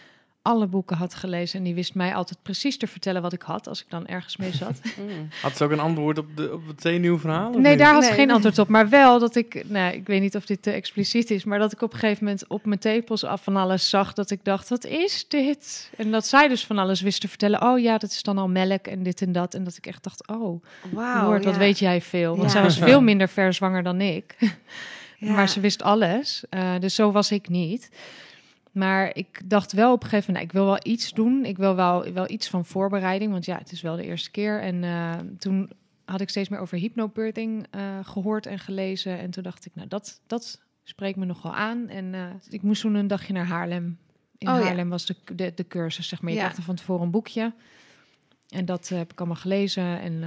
alle boeken had gelezen. En die wist mij altijd precies te vertellen wat ik had... als ik dan ergens mee zat. (laughs) Had ze ook een antwoord op, de, op het zenuwverhaal? Nee, niet? daar had ze Nee. geen antwoord op. Maar wel dat ik, nou, ik weet niet of dit te expliciet is, maar dat ik op een gegeven moment op mijn tepels af van alles zag. Dat ik dacht, wat is dit? En dat zij dus van alles wist te vertellen. Oh ja, dat is dan al melk en dit en dat. En dat ik echt dacht, oh, Wauw. Lord, wat weet jij veel. Want Ja. zij was veel minder ver zwanger dan ik. (laughs) Ja. Maar ze wist alles. Eh, dus zo was ik niet. Maar ik dacht wel op een gegeven moment, nou, ik wil wel iets doen. Ik wil wel, wel iets van voorbereiding, want ja, het is wel de eerste keer. En eh, toen had ik steeds meer over hypnobirthing eh gehoord en gelezen. En toen dacht ik, nou, dat, dat spreekt me nogal aan. En eh, ik moest toen een dagje naar Haarlem. In Oh, ja. Haarlem was de, de, de cursus, zeg maar. Je Ja. krijgt er van tevoren een boekje. En dat heb ik allemaal gelezen en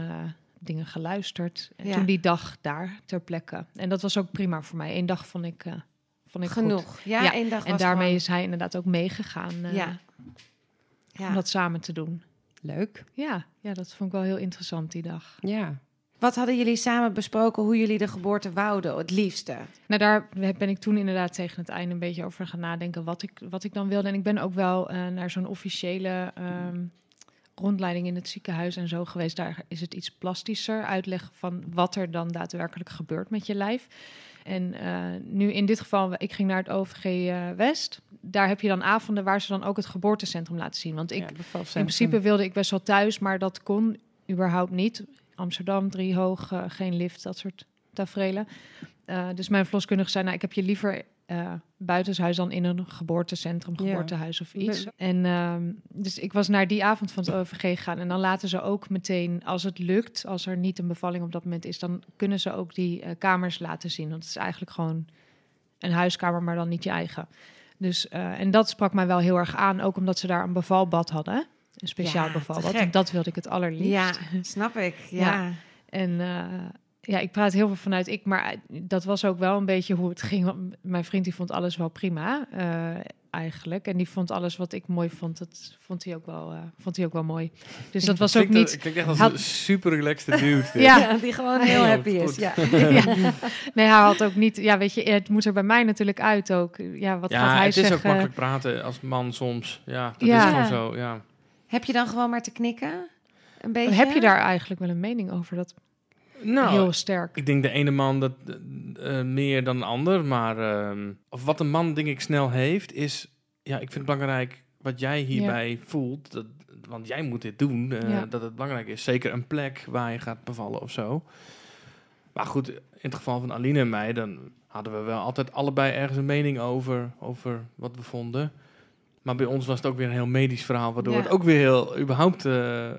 dingen geluisterd. En Ja. toen die dag daar ter plekke. En dat was ook prima voor mij. Eén dag vond ik, vond ik goed. Genoeg. Ja, Ja, één dag En was daarmee gewoon- is hij inderdaad ook meegegaan eh, Ja. Ja. om dat samen te doen. Leuk. Ja, ja, dat vond ik wel heel interessant die dag. Ja. Wat hadden jullie samen besproken hoe jullie de geboorte wouden, het liefste? Nou, daar ben ik toen inderdaad tegen het einde een beetje over gaan nadenken wat ik, wat ik dan wilde. En ik ben ook wel eh, naar zo'n officiële ehm, rondleiding in het ziekenhuis en zo geweest. Daar is het iets plastischer, uitleg van wat er dan daadwerkelijk gebeurt met je lijf. En eh, nu in dit geval, ik ging naar het OVG eh, West. Daar heb je dan avonden waar ze dan ook het geboortecentrum laten zien. Want ik, Ja, in principe wilde ik best wel thuis, maar dat kon überhaupt niet. Amsterdam, driehoog, eh, geen lift, dat soort tafereelen. Dus mijn verloskundige zei, nou, ik heb je liever eh buitenshuis dan in een geboortecentrum, Ja. geboortehuis of iets. En ehm, dus ik was naar die avond van het OVG gegaan. En dan laten ze ook meteen, als het lukt, als er niet een bevalling op dat moment is, dan kunnen ze ook die eh, kamers laten zien. Want het is eigenlijk gewoon een huiskamer, maar dan niet je eigen. Dus, eh, en dat sprak mij wel heel erg aan, ook omdat ze daar een bevalbad hadden. Een speciaal Ja, bevalbad. En dat wilde ik het allerliefst. Ja, snap ik. Ja. En ja, ik praat heel veel vanuit ik, maar dat was ook wel een beetje hoe het ging. Want mijn vriend die vond alles wel prima, eh, eigenlijk. En die vond alles wat ik mooi vond, dat vond hij ook wel, eh, vond hij ook wel mooi. Dus dat (laughs) was ook niet... klinkt echt als had- een super relaxed dude. (laughs) Ja. die gewoon heel Ja, happy is. Ja. (laughs) ja. Nee, hij had ook niet... Ja, weet je, het moet er bij mij natuurlijk uit ook. Ja, wat gaat Ja, hij het is ook makkelijk praten als man soms. Ja, dat Ja. is gewoon zo, ja. Heb je dan gewoon maar te knikken? Een beetje? Heb je daar eigenlijk wel een mening over? Dat Nou, heel sterk. Ik denk de ene man dat eh, meer dan de ander, maar ehm, of wat een man denk ik snel heeft is, ja, ik vind het belangrijk wat jij hierbij voelt, dat, want jij moet dit doen, eh, Ja. dat het belangrijk is. Zeker een plek waar je gaat bevallen of zo. Maar goed, in het geval van Aline en mij, dan hadden we wel altijd allebei ergens een mening over, over wat we vonden. Maar bij ons was het ook weer een heel medisch verhaal, waardoor Ja. het ook weer heel überhaupt eh,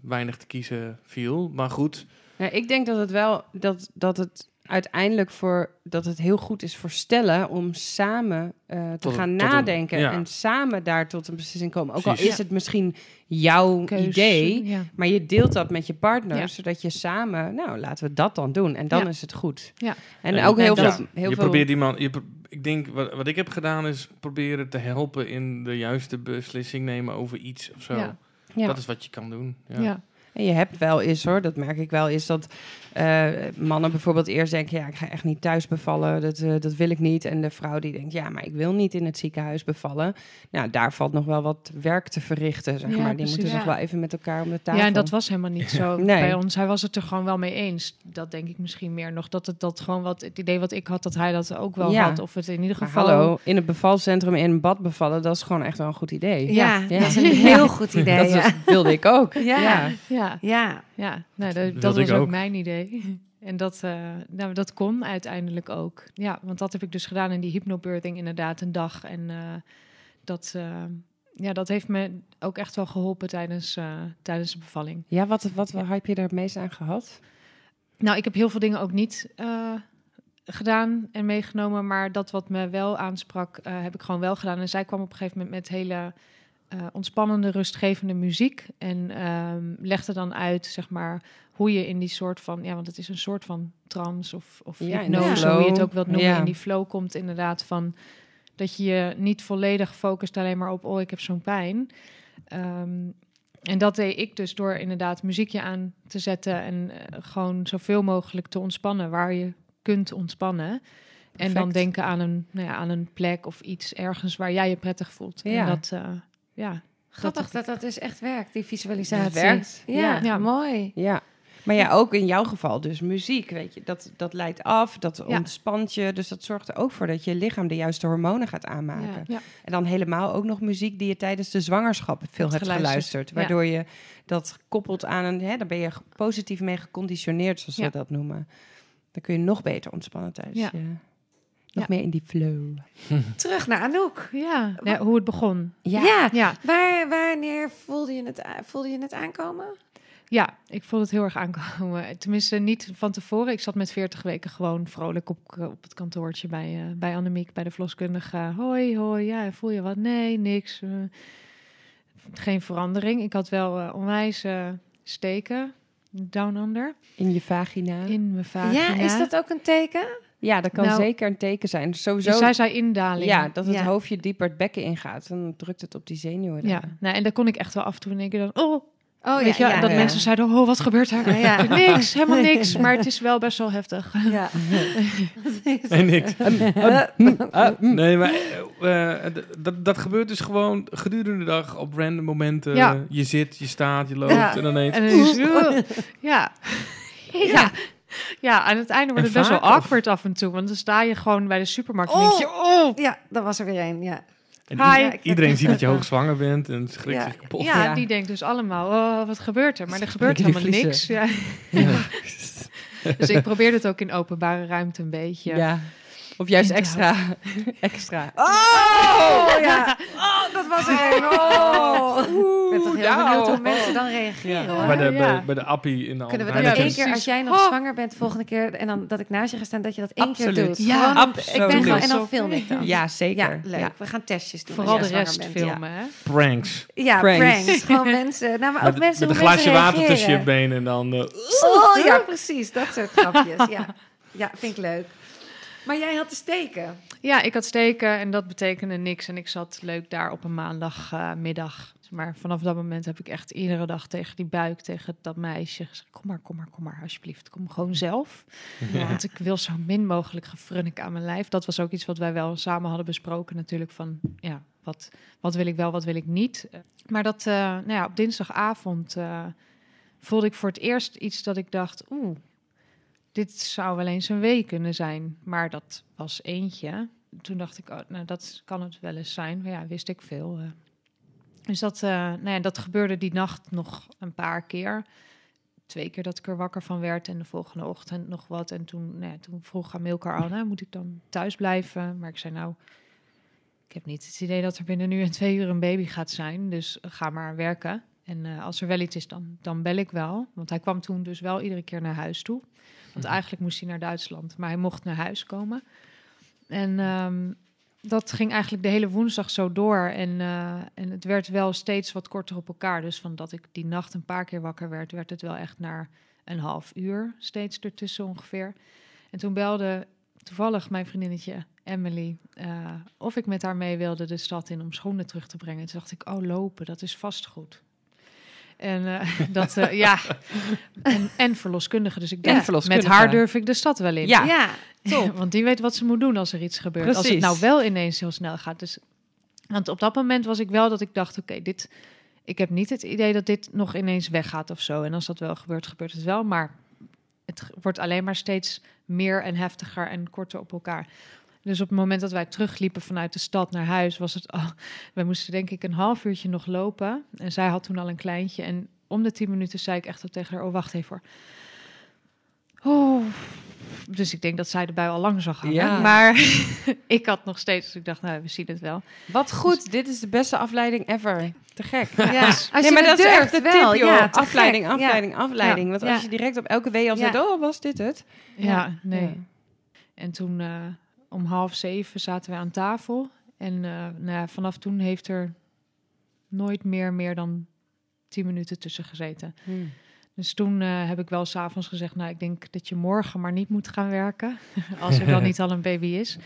weinig te kiezen viel. Maar goed, Ja, ik denk dat het wel dat, dat het uiteindelijk voor dat het heel goed is voor stellen om samen eh, te Tot gaan tot een- nadenken ja. en samen daar tot een beslissing komen. Ook Precies. al is het misschien jouw Keus, idee, Ja. maar je deelt dat met je partner, Ja. zodat je samen, nou, laten we dat dan doen en dan Ja. is het goed. Ja. En En ook heel dat- veel, heel je veel. probeert iemand. Je, pro- ik denk wat, wat ik heb gedaan is proberen te helpen in de juiste beslissing nemen over iets of zo. Ja. Ja. Dat is wat je kan doen. Ja. En je hebt wel eens hoor, dat merk ik wel, is dat eh, mannen bijvoorbeeld eerst denken, ja, ik ga echt niet thuis bevallen, dat, eh, dat wil ik niet. En de vrouw die denkt, ja, maar ik wil niet in het ziekenhuis bevallen. Nou, daar valt nog wel wat werk te verrichten, zeg Ja, maar. Die precies. moeten nog Ja. wel even met elkaar om de tafel. ja, en dat was helemaal niet zo (laughs) Nee. bij ons. Hij was het er gewoon wel mee eens. Dat denk ik misschien meer nog. Dat het dat gewoon wat het idee wat ik had, dat hij dat ook wel Ja. had. Of het in ieder Maar geval. hallo, in het bevalcentrum in een bad bevallen, dat is gewoon echt wel een goed idee. Ja, Ja. dat is een (laughs) heel goed idee. dat wilde ik ook. Ja. Ja. Ja, ja. Nee, dat, Dat was ook ook. mijn idee. (laughs) En dat, eh, nou, dat kon uiteindelijk ook. Ja, want dat heb ik dus gedaan in die hypnobirthing inderdaad een dag. En eh, dat, eh, ja, dat heeft me ook echt wel geholpen tijdens, eh, tijdens de bevalling. Ja, wat, wat, wat heb je er het meest aan gehad? Nou, ik heb heel veel dingen ook niet eh, gedaan en meegenomen, maar dat wat me wel aansprak, eh, heb ik gewoon wel gedaan. En zij kwam op een gegeven moment met hele eh, ontspannende, rustgevende muziek en ehm, legde dan uit, zeg maar, hoe je in die soort van, ja, want het is een soort van trance of, of Ja, hypnose, hoe je het ook wilt noemen, Ja. in die flow komt inderdaad van dat je je niet volledig focust alleen maar op, oh, ik heb zo'n pijn. Ehm, en dat deed ik dus door inderdaad muziekje aan te zetten en eh, gewoon zoveel mogelijk te ontspannen waar je kunt ontspannen. En dan denken aan een, nou ja, aan een plek of iets ergens waar jij je prettig voelt. Ja. En dat, eh, ja. Grappig dat dat dus echt werkt, die visualisatie. Werkt. Ja, Ja. Ja. mooi. Ja. Maar ja, ook in jouw geval dus muziek, weet je. Dat, dat leidt af, dat Ja. ontspant je. Dus dat zorgt er ook voor dat je lichaam de juiste hormonen gaat aanmaken. Ja. Ja. En dan helemaal ook nog muziek die je tijdens de zwangerschap veel Hebt hebt geluisterd. Waardoor je dat koppelt aan een... Hè, dan ben je positief mee geconditioneerd, zoals Ja. we dat noemen. Dan kun je nog beter ontspannen thuis. Ja. Nog Ja. meer in die flow. (laughs) Terug naar Anouk. Ja, ja, hoe het begon. Ja. Ja, Waar, wanneer voelde je, het, voelde je het aankomen? ja, ik voelde het heel erg aankomen. Tenminste, niet van tevoren. Ik zat met 40 weken gewoon vrolijk op, op het kantoortje bij, eh bij Annemiek, bij de verloskundige. Hoi, hoi, ja, voel je wat? Nee, niks. eh, geen verandering. Ik had wel eh, onwijs steken, down under, In je vagina. in mijn vagina. Ja, is dat ook een teken? Ja, dat kan Nou, zeker een teken zijn. Sowieso, Dus zij zei indaling. ja, dat het Ja. hoofdje dieper het bekken ingaat. Dan drukt het op die zenuwen. Ja, nou, en daar kon ik echt wel af en toe in één keer dan, oh, Oh weet je, dat ja. mensen zeiden, oh, wat gebeurt er? Ja, ja. (laughs) Niks, helemaal (laughs) niks, maar het is wel best wel heftig. Ja. (laughs) Nee, niks. Ah, mm. Nee, maar eh, eh, dat, dat gebeurt dus gewoon gedurende de dag op random momenten. Ja. Je zit, je staat, je loopt Ja. en dan ineens... En dan is ja. ja. Ja, aan het einde wordt En het best wel of? awkward af en toe. Want dan sta je gewoon bij de supermarkt en Oh. denk je... Oh, ja, dat was er weer een. Ja. En iedereen ziet dat je (laughs) hoogzwanger bent en schrikt Ja. zich kapot. ja, Ja. die denkt dus allemaal, oh, wat gebeurt er? Maar er gebeurt helemaal niks. Ja. (laughs) Dus ik probeer het ook in openbare ruimte een beetje. Ja. Of juist extra. (laughs) extra. Oh, ja. (laughs) Oh, dat was eng. Oh. Ik ben toch heel nou. benieuwd hoe mensen dan reageren, hoor. Bij de, Ja. bij, bij de appie in de Kunnen we dat één keer, als jij nog Oh. zwanger bent volgende keer... en dan dat ik naast je ga staan, dat je dat één keer Absoluut. doet. Ja, Gewoon, absoluut. Ik ben gewoon, en dan film ik dat. Ja, zeker. Ja, leuk. Ja. We gaan testjes doen. Vooral als de rest bent, filmen, hè? Pranks. Ja, Pranks. pranks. (laughs) Gewoon mensen. Nou, maar ook Met, mensen met een glaasje water tussen je benen en dan... eh, Oh, ja, precies. Dat soort grapjes. Ja. ja, vind ik leuk. Maar jij had te steken. Ja, ik had steken en dat betekende niks. En ik zat leuk daar op een maandagmiddag. maar vanaf dat moment heb ik echt iedere dag tegen die buik, tegen dat meisje gezegd... kom maar, kom maar, kom maar, alsjeblieft. Kom gewoon zelf. Want ik wil zo min mogelijk gefrunnik aan mijn lijf. Dat was ook iets wat wij wel samen hadden besproken natuurlijk. Van, ja, wat, wat wil ik wel, wat wil ik niet? Maar dat, eh, nou ja, op dinsdagavond eh, voelde ik voor het eerst iets dat ik dacht... oeh, dit zou wel eens een week kunnen zijn. Maar dat was eentje. Toen dacht ik, oh, nou, dat kan het wel eens zijn. Maar ja, wist ik veel. eh. Dus dat, eh, nou ja, dat gebeurde die nacht nog een paar keer. Twee keer dat ik er wakker van werd en de volgende ochtend nog wat. En toen, nou ja, toen vroeg Amilcar al, nou, moet ik dan thuis blijven? Maar ik zei, nou, ik heb niet het idee dat er binnen nu en twee uur een baby gaat zijn. Dus ga maar werken. En eh, als er wel iets is, dan, dan bel ik wel. Want hij kwam toen dus wel iedere keer naar huis toe. Want eigenlijk moest hij naar Duitsland, maar hij mocht naar huis komen. En ehm, dat ging eigenlijk de hele woensdag zo door. En, eh, en het werd wel steeds wat korter op elkaar. Dus van dat ik die nacht een paar keer wakker werd, werd het wel echt naar een half uur steeds ertussen ongeveer. En toen belde toevallig mijn vriendinnetje Emily eh, of ik met haar mee wilde de stad in om schoenen terug te brengen. Toen dacht ik, oh lopen, dat is vast goed. En eh, (laughs) dat, eh, ja, en, en verloskundige. Dus ik En dacht, met haar durf ik de stad wel in. Ja. Ja. Top. (laughs) Want die weet wat ze moet doen als er iets gebeurt. Als het nou wel ineens heel snel gaat. Dus, want op dat moment was ik wel dat ik dacht, oké, dit... Ik heb niet het idee dat dit nog ineens weggaat of zo. En als dat wel gebeurt, gebeurt het wel. Maar het wordt alleen maar steeds meer en heftiger en korter op elkaar. Dus op het moment dat wij terugliepen vanuit de stad naar huis, was het al. (laughs) We moesten denk ik een half uurtje nog lopen. En zij had toen al een kleintje. En om de tien minuten zei ik echt al tegen haar: Oh, wacht even hoor. Oh. Dus ik denk dat zij de bui al lang zag hangen. Ja. Maar (laughs) ik had nog steeds. Dus ik dacht, nou, we zien het wel. Wat goed, dit is de beste afleiding ever. Te gek. Ja, (laughs) als nee, je maar dat is durft echt de wel, tip, joh. ja, afleiding, gek. afleiding, afleiding. Want Ja. als je direct op elke wee al Ja. zegt, oh, was dit het? Ja, nee. Ja. En toen eh, om half zeven zaten we aan tafel. En eh, nou ja, vanaf toen heeft er nooit meer, meer dan tien minuten tussen gezeten. Hmm. Dus toen eh, heb ik wel s'avonds gezegd, nou, ik denk dat je morgen maar niet moet gaan werken. (laughs) als er dan niet al een baby is.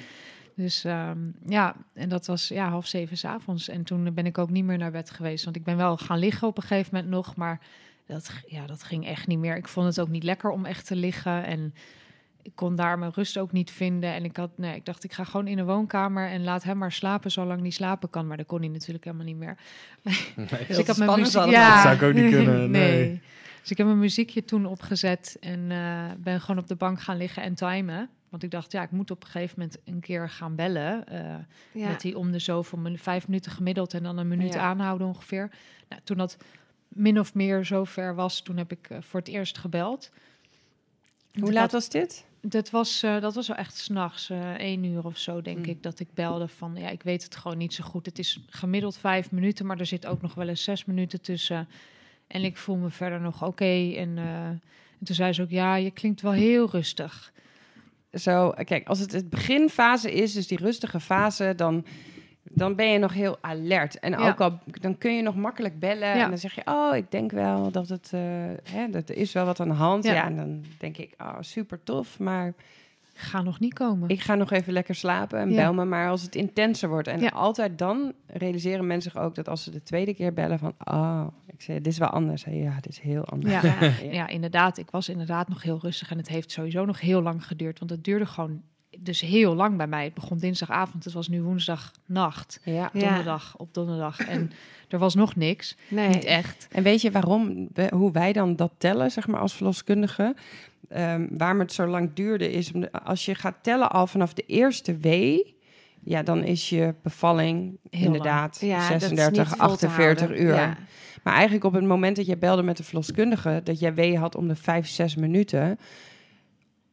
Dus ehm, ja, en dat was ja, half zeven s'avonds. En toen ben ik ook niet meer naar bed geweest. Want ik ben wel gaan liggen op een gegeven moment nog. Maar dat, ja, dat ging echt niet meer. Ik vond het ook niet lekker om echt te liggen. En ik kon daar mijn rust ook niet vinden. En ik, had, nee, ik dacht, ik ga gewoon in de woonkamer en laat hem maar slapen zolang hij slapen kan. Maar dat kon hij natuurlijk helemaal niet meer. (laughs) Dus ik had mijn muziek, ja, Dat zou ik ook niet kunnen, (laughs) nee. Dus ik heb mijn muziekje toen opgezet en eh, ben gewoon op de bank gaan liggen en timen. Want ik dacht, ja, ik moet op een gegeven moment een keer gaan bellen. eh, Ja. Met die om de zoveel min- vijf minuten gemiddeld en dan een minuut Ja. aanhouden ongeveer. Nou, toen dat min of meer zover was, toen heb ik eh, voor het eerst gebeld. Hoe laat had- was dit? Dat was, eh, dat was wel echt s'nachts, eh één uur of zo, denk Mm. ik, dat ik belde van, ja, ik weet het gewoon niet zo goed. Het is gemiddeld vijf minuten, maar er zit ook nog wel eens zes minuten tussen. En ik voel me verder nog oké. En, eh, en toen zei ze ook, ja, je klinkt wel heel rustig. Zo, kijk, als het het beginfase is, dus die rustige fase, dan, dan ben je nog heel alert. En Ja. ook al, dan kun je nog makkelijk bellen Ja. en dan zeg je, oh, ik denk wel dat het, eh, hè, dat er is wel wat aan de hand. Ja. Ja. en dan denk ik, oh, super tof, maar Ga nog niet komen. ik ga nog even lekker slapen en bel me maar als het intenser wordt. En altijd dan realiseren mensen zich ook dat als ze de tweede keer bellen van, oh, ik zei, dit is wel anders. Ja, dit is heel anders. (laughs) Ja. ja, inderdaad. Ik was inderdaad nog heel rustig. En het heeft sowieso nog heel lang geduurd. Want het duurde gewoon dus heel lang bij mij. Het begon dinsdagavond. Het was nu woensdagnacht. ja. Donderdag op donderdag. En er was nog niks. Nee. Niet echt. En weet je waarom, we- hoe wij dan dat tellen, zeg maar, als verloskundige? Ehm, waarom het zo lang duurde, is om de- als je gaat tellen al vanaf de eerste wee, ja, dan is je bevalling Heel inderdaad Ja, dat is niet 36, vol te 48 houden. uur. Ja. Maar eigenlijk op het moment dat jij belde met de verloskundige, dat jij wee had om de 5, 6 minuten,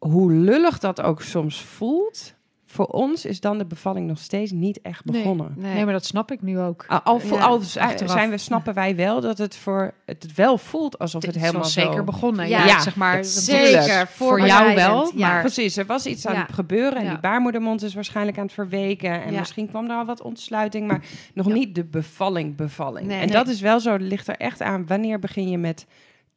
hoe lullig dat ook soms voelt, voor ons is dan de bevalling nog steeds niet echt Nee. begonnen. Nee. maar dat snap ik nu ook. Al, al, vo- Ja, al zijn- achteraf. zijn we, snappen wij wel dat het voor het wel voelt alsof het helemaal zo... zeker begonnen. Ja, Ja, zeg maar. Zeker, voor jou wel, ja. maar Precies, er was iets aan Ja. het gebeuren en Ja. die baarmoedermond is waarschijnlijk aan het verweken en Ja. misschien kwam er al wat ontsluiting, maar nog Ja. niet de bevalling bevalling. Nee. en Nee. dat is wel zo, ligt er echt aan wanneer begin je met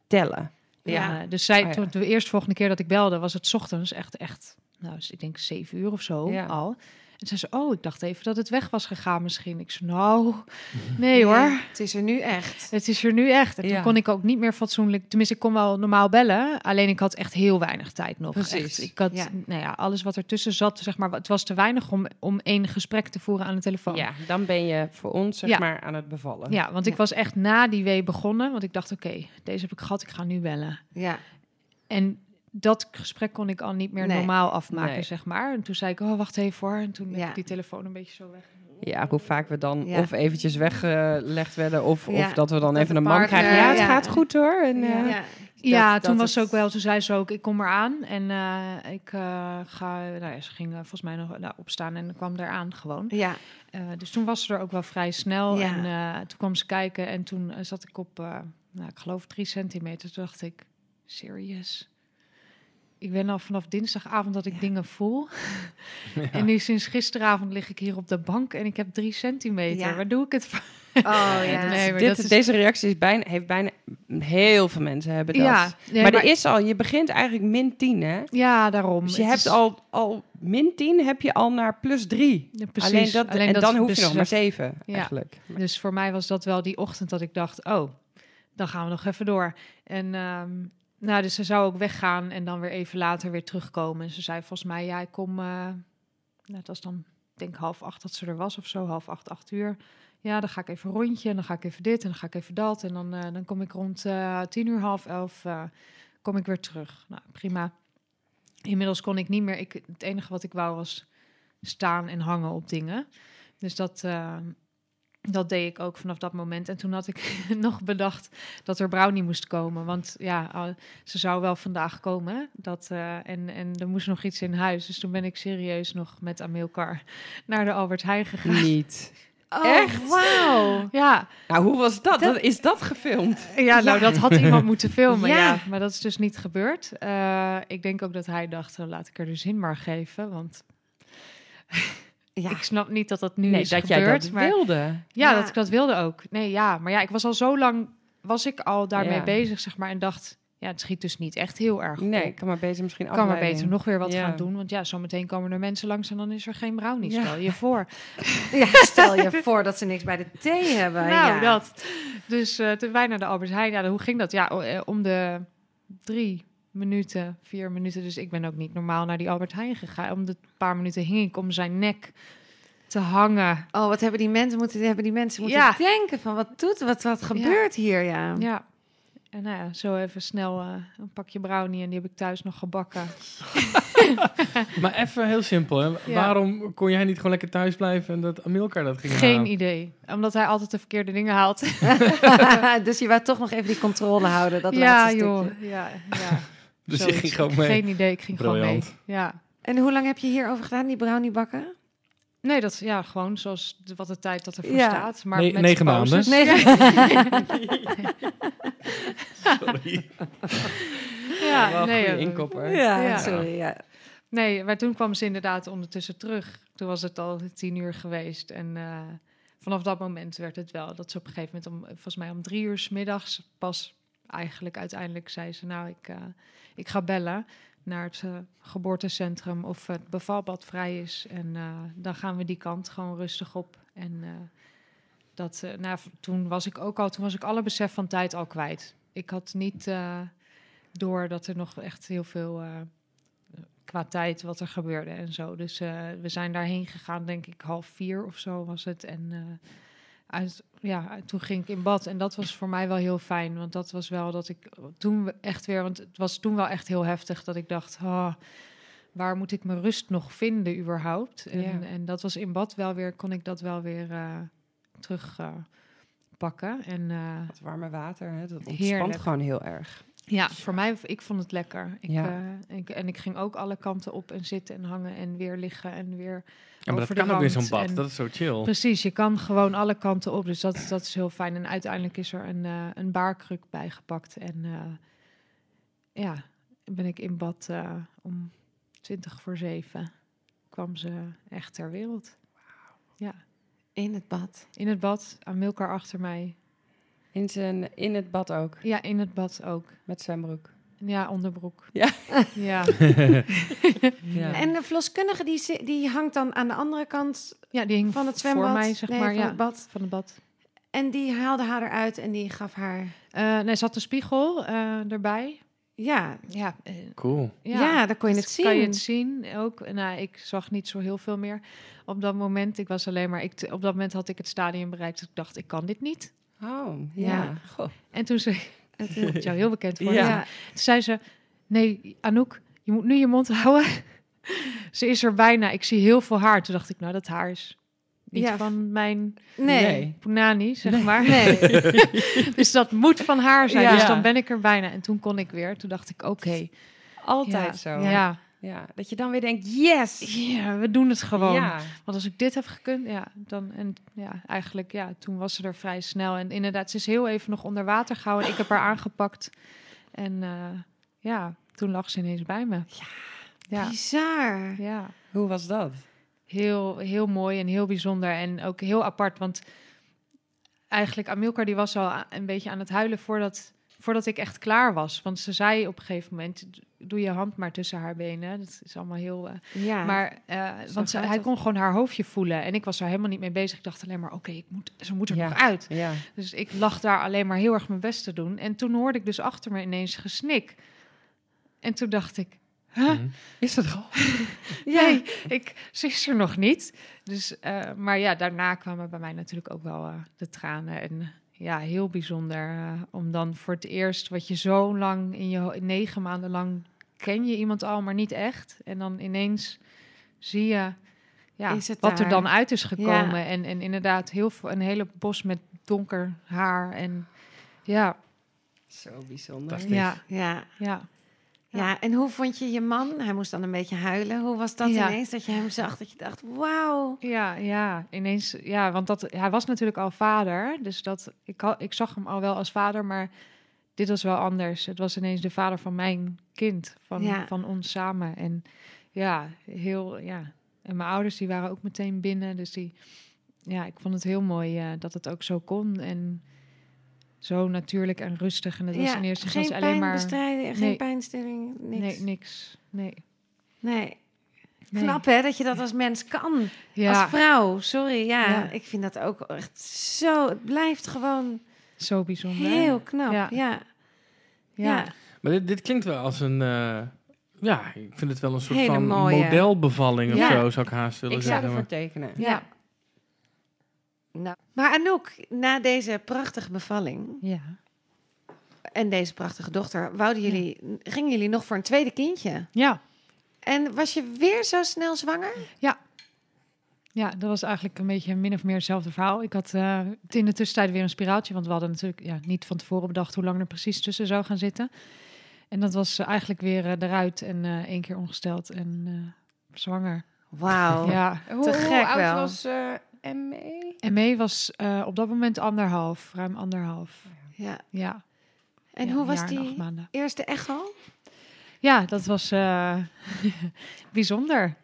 tellen. Ja, dus zij, Oh, toen de eerste volgende keer dat ik belde, was het 's ochtends echt, echt, nou, dus ik denk zeven uur of zo al. En zei ze, oh, ik dacht even dat het weg was gegaan misschien. Ik zei, nou, (laughs) nee hoor. Het is er nu echt. Het is er nu echt. En Ja. toen kon ik ook niet meer fatsoenlijk... Tenminste, ik kon wel normaal bellen. Alleen ik had echt heel weinig tijd nog. Precies. Echt. Ik had, Ja. nou ja, alles wat ertussen zat, zeg maar... Het was te weinig om, om één gesprek te voeren aan de telefoon. Ja, dan ben je voor ons zeg Ja. maar aan het bevallen. Ja, want Ja. ik was echt na die wee begonnen. Want ik dacht, oké, deze heb ik gehad, ik ga nu bellen. Ja. En dat gesprek kon ik al niet meer Nee. normaal afmaken, Nee. zeg maar. En toen zei ik, oh, wacht even hoor. En toen Ja. heb ik die telefoon een beetje zo weg. Ja, hoe vaak we dan Ja. of eventjes weggelegd werden of, Ja, of dat we dan dat even een man krijgen. Ja, het ja. gaat goed hoor. En, Ja. eh, Ja. Ja, dat toen was ze het- ook wel. Toen zei ze ook, ik kom eraan. En eh, ik eh, ga, nou ja, ze ging volgens mij nog nou, opstaan en kwam eraan gewoon. Ja. Eh, dus toen was ze er ook wel vrij snel. Ja. En eh, toen kwam ze kijken en toen zat ik op, eh, nou, ik geloof drie centimeter. Toen dacht ik, serious? Ik ben al vanaf dinsdagavond dat ik Ja. dingen voel. (laughs) Ja. En nu sinds gisteravond lig ik hier op de bank en ik heb drie centimeter. Ja. Waar doe ik het voor? Oh ja. (laughs) Nee, maar dit, dat is- Deze reactie is bijna, heeft bijna heel veel mensen hebben dat. Ja, nee, maar, maar- er is al, je begint eigenlijk min 10 hè? Ja, daarom. Dus je Het hebt is- al, al min 10 heb je al naar plus 3. Ja, precies. Alleen dat, Alleen en dat dan hoef je nog maar besef- 7 Ja. eigenlijk. Dus voor mij was dat wel die ochtend dat ik dacht, oh, dan gaan we nog even door. En ehm, nou, dus ze zou ook weggaan en dan weer even later weer terugkomen. En ze zei volgens mij, ja, ik kom, eh, nou, het was dan, denk half acht dat ze er was of zo, half acht, acht uur. Ja, dan ga ik even rondje en dan ga ik even dit en dan ga ik even dat. En dan, eh, dan kom ik rond eh, tien uur, half elf, kom ik weer terug. Nou, prima. Inmiddels kon ik niet meer, ik, het enige wat ik wou was staan en hangen op dingen. Dus dat, dat deed ik ook vanaf dat moment. En toen had ik (laughs) nog bedacht dat er brownie moest komen. Want ja, ze zou wel vandaag komen. Dat, eh, en, en er moest nog iets in huis. Dus toen ben ik serieus nog met Amilcar (laughs) naar de Albert Heijn gegaan. Niet. Oh, Echt? Wauw. Ja, Nou, hoe was dat? Is dat gefilmd? ja, nou dat had iemand moeten filmen. Ja. Ja. maar dat is dus niet gebeurd. Eh, ik denk ook dat hij dacht, eh, laat ik er de zin maar geven. Want Ja. ik snap niet dat dat nu nee, is dat gebeurd. jij dat maar wilde. Ja, Ja. dat ik dat wilde ook. Nee, ja, maar ja, ik was al zo lang, was ik al daarmee Ja. bezig, zeg maar, en dacht, ja, het schiet dus niet echt heel erg Nee, ik kan maar beter misschien Ik kan maar beter nog weer wat Ja. gaan doen, want ja, zometeen komen er mensen langs en dan is er geen brownie, Ja. stel je voor. (laughs) Ja, stel je voor dat ze niks bij de thee hebben. nou, ja. dat. Dus toen wij naar de Albert Heijn, ja, hoe ging dat? Ja, eh, om de drie minuten, vier minuten, dus ik ben ook niet normaal naar die Albert Heijn gegaan. Om de paar minuten hing ik om zijn nek te hangen. Oh, wat hebben die mensen moeten, hebben die mensen moeten Ja. denken van wat doet, wat, wat gebeurt hier, ja. Ja. En nou ja, zo even snel eh, een pakje brownie en die heb ik thuis nog gebakken. (laughs) Maar even heel simpel. Hè. Waarom kon jij niet gewoon lekker thuis blijven en dat Amilcar dat ging Geen halen? idee. Omdat hij altijd de verkeerde dingen haalt. (laughs) dus je wou toch nog even die controle houden, dat ja, laatste joh. Ja, ja. Dus je Zoiets. ging gewoon mee. Geen idee, ik ging gewoon mee. Ja. En hoe lang heb je hierover gedaan, die brownie bakken? Nee, dat is ja, gewoon zoals de, wat de tijd dat ervoor Ja. staat. Maar Ne- met negen pauzes. maanden. (laughs) Sorry. Ja, Wel nee, eh, inkopper. Ja, Ja. sorry, ja. nee, maar toen kwam ze inderdaad ondertussen terug. Toen was het al tien uur geweest. En eh, vanaf dat moment werd het wel dat ze op een gegeven moment, om, volgens mij om drie uur 's middags, pas eigenlijk uiteindelijk zei ze: Nou, ik, eh, ik ga bellen naar het eh, geboortecentrum of het bevalbad vrij is. En eh, dan gaan we die kant gewoon rustig op. En dat, nou, toen was ik ook al, toen was ik alle besef van tijd al kwijt. Ik had niet door dat er nog echt heel veel qua tijd wat er gebeurde en zo. Dus we zijn daarheen gegaan, denk ik half vier of zo was het. En uit, ja, toen ging ik in bad en dat was voor mij wel heel fijn, want dat was wel dat ik toen echt weer, want het was toen wel echt heel heftig dat ik dacht, oh, waar moet ik mijn rust nog vinden überhaupt? En, Ja. en dat was in bad wel weer, kon ik dat wel weer eh, terug eh, pakken. En eh, Het warme water, hè, dat Heerlijk. ontspant gewoon heel erg. Ja, voor mij, ik vond het lekker. Ik, Ja. eh, ik, en ik ging ook alle kanten op en zitten en hangen en weer liggen en weer Ja, maar over dat de kan ook in zo'n bad. en- Dat is zo chill. Precies, je kan gewoon alle kanten op. Dus dat, dat is heel fijn. En uiteindelijk is er een, eh, een baarkruk bijgepakt. En eh, ja, ben ik in bad eh, om 20 voor 7 kwam ze echt ter wereld. Ja, In het bad. in het bad, aan Milkar achter mij. In, zijn, in het bad ook, Ja, in het bad ook. met zwembroek. Ja, onderbroek. Ja. (laughs) Ja, (laughs) Ja. En de verloskundige die, die hangt dan aan de andere kant ja die hing van het voor zwembad. mij, zeg Nee, maar. van Ja, het bad. van het bad. En die haalde haar eruit en die gaf haar... Eh nee, zat een spiegel eh, erbij. Ja, Ja, eh, Cool. ja, dan kon je Dus het zien. Kan je het zien ook? Nou, ik zag niet zo heel veel meer op dat moment. Ik was alleen maar, ik, op dat moment had ik het stadium bereikt. Dus ik dacht, ik kan dit niet. Oh, ja. Ja. Goh. En toen zei En (laughs) het is jou heel bekend voor. Ja. Ja. Toen zei ze, nee, Anouk, je moet nu je mond houden. (laughs) ze is er bijna. Ik zie heel veel haar. Toen dacht ik, nou, dat haar is niet Ja. van mijn Nee. Nee. punani, zeg Nee. maar. Nee. (laughs) dus dat moet van haar zijn. Ja. Dus dan ben ik er bijna. En toen kon ik weer. Toen dacht ik, oké. Altijd ja, zo. Ja. Ja, Dat je dan weer denkt, yes! Ja, we doen het gewoon. Ja. Want als ik dit heb gekund, ja, dan en ja, eigenlijk, ja, toen was ze er vrij snel. En inderdaad, ze is heel even nog onder water gehouden. Ik heb haar aangepakt. En eh, ja, toen lag ze ineens bij me. Ja. Ja, Bizar. ja. Hoe was dat? Heel, heel mooi en heel bijzonder. En ook heel apart, want eigenlijk Amilcar die was al een beetje aan het huilen voordat, voordat ik echt klaar was. Want ze zei op een gegeven moment, doe je hand maar tussen haar benen. Dat is allemaal heel... eh, Ja. maar, eh, want ze, hij kon gewoon haar hoofdje voelen. En ik was er helemaal niet mee bezig. Ik dacht alleen maar, oké, ik moet, ze moet er Ja. nog uit. Ja. Dus ik lag daar alleen maar heel erg mijn best te doen. En toen hoorde ik dus achter me ineens gesnik. En toen dacht ik, huh? Mhm. Is dat al? (laughs) nee, ik, ze is er nog niet. Dus, eh, maar ja, daarna kwamen bij mij natuurlijk ook wel eh, de tranen. En ja, heel bijzonder om dan voor het eerst, wat je zo lang in je negen maanden lang ken je iemand al, maar niet echt. En dan ineens zie je ja, Is het wat er dan uit is gekomen. Ja. En, en inderdaad, heel veel, een hele bos met donker haar. En ja, Zo bijzonder. Ja, ja. ja. Ja, en hoe vond je je man? Hij moest dan een beetje huilen. Hoe was dat Ja. ineens dat je hem zag? Dat je dacht, wauw. Ja, ja, ineens, ja, want dat, hij was natuurlijk al vader, dus dat, ik, had, ik zag hem al wel als vader, maar dit was wel anders. Het was ineens de vader van mijn kind, van, Ja. van ons samen. En ja, heel, ja. En mijn ouders, die waren ook meteen binnen, dus die, ja, ik vond het heel mooi eh, dat het ook zo kon en zo natuurlijk en rustig. En het was ja, in eerste instantie alleen maar, pijnbestrijding, geen pijnstilling, niks. nee, niks, nee. Nee. nee. Knap hè, dat je dat als mens kan. Ja, Als vrouw, sorry. Ja, Ja. ik vind dat ook echt zo... Het blijft gewoon zo bijzonder. heel knap. Ja. Ja. ja. Maar dit, dit klinkt wel als een... eh, ja, ik vind het wel een soort Hele van mooie. modelbevalling of Ja. zo, zou ik haast willen Ik zou zeggen. ervoor tekenen. Ja. Nou. Maar Anouk, na deze prachtige bevalling ja. en deze prachtige dochter, wouden jullie, gingen jullie nog voor een tweede kindje? Ja. En was je weer zo snel zwanger? Ja, dat was eigenlijk een beetje min of meer hetzelfde verhaal. Ik had eh, in de tussentijd weer een spiraaltje, want we hadden natuurlijk ja, niet van tevoren bedacht hoe lang er precies tussen zou gaan zitten. En dat was eh, eigenlijk weer eh, eruit en eh, één keer ongesteld en eh, zwanger. Wauw. (laughs) Ja. Hoe, Te hoe gek oud wel. was eh ME? En May was eh, op dat moment anderhalf, ruim anderhalf. Ja. Ja. En Ja, hoe was jaar en acht die maanden. eerste echo? Ja, dat was eh, (laughs) bijzonder.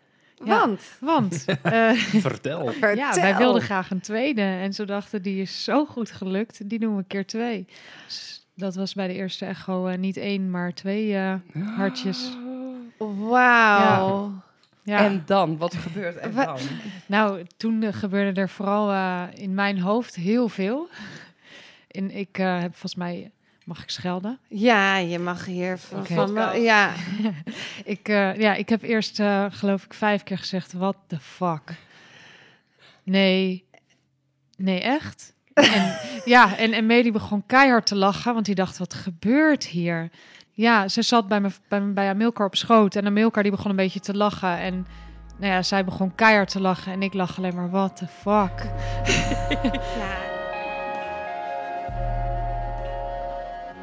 Ja. Want, Want (laughs) eh, Vertel. (laughs) Ja, wij wilden graag een tweede. En ze dachten, die is zo goed gelukt. Die doen we keer twee. Dus dat was bij de eerste echo eh, niet één, maar twee eh, hartjes. Wauw. Ja. En dan? Wat gebeurt er dan? (laughs) nou, toen gebeurde er vooral eh, in mijn hoofd heel veel. En ik eh, heb volgens mij... Mag ik schelden? Ja, je mag hier van... Ja. (laughs) Ik, eh, ja, ik heb eerst, eh, geloof ik, vijf keer gezegd: What the fuck? Nee, nee, echt? En, (laughs) ja, en, en Medi begon keihard te lachen, want die dacht: Wat gebeurt hier? Ja, ze zat bij, me, bij, me- bij Amilcar op schoot en Amilcar die begon een beetje te lachen. En nou ja, zij begon keihard te lachen en ik lag alleen maar: What the fuck? ja. (laughs)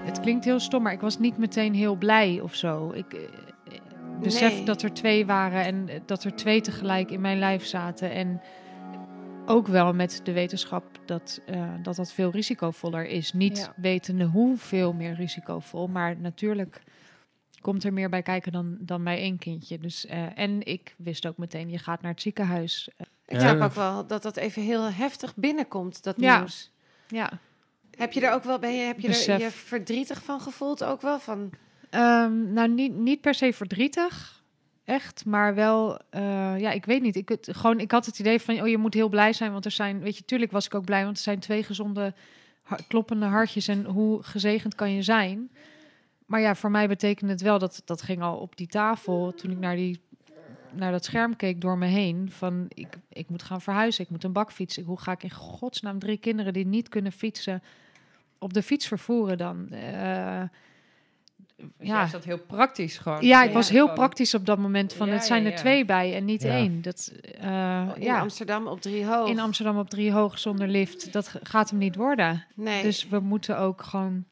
het klinkt heel stom, maar ik was niet meteen heel blij of zo. Ik eh, besef Nee. dat er twee waren en eh, dat er twee tegelijk in mijn lijf zaten. En ook wel met de wetenschap dat eh, dat, dat veel risicovoller is. Niet Ja. wetende hoeveel meer risicovol, maar natuurlijk komt er meer bij kijken dan, dan bij één kindje. Dus, eh, en ik wist ook meteen, je gaat naar het ziekenhuis. Ik Ja, snap ook wel dat dat even heel heftig binnenkomt, dat Ja. nieuws. Ja, Heb je er ook wel, ben je, heb je er je verdrietig van gevoeld ook wel? Van, Ehm, nou, niet, niet per se verdrietig. Echt, maar wel, eh, ja, ik weet niet. Ik, het, gewoon, ik had het idee van, oh, je moet heel blij zijn, want er zijn, weet je, tuurlijk was ik ook blij, want er zijn twee gezonde, ha- kloppende hartjes en hoe gezegend kan je zijn? Maar ja, voor mij betekende het wel dat dat ging al op die tafel toen ik naar die naar dat scherm keek door me heen van ik, ik moet gaan verhuizen, ik moet een bakfiets. Hoe ga ik in godsnaam drie kinderen die niet kunnen fietsen op de fiets vervoeren dan? Eh, Ja, is dat heel praktisch gewoon. ja, ik was heel Gewoon- praktisch op dat moment. Van Ja, het zijn ja, er twee bij en niet Ja. één. Dat, eh, in ja, Amsterdam op drie hoog. in Amsterdam op drie hoog zonder lift. Dat gaat hem niet worden. nee. Dus we moeten ook gewoon,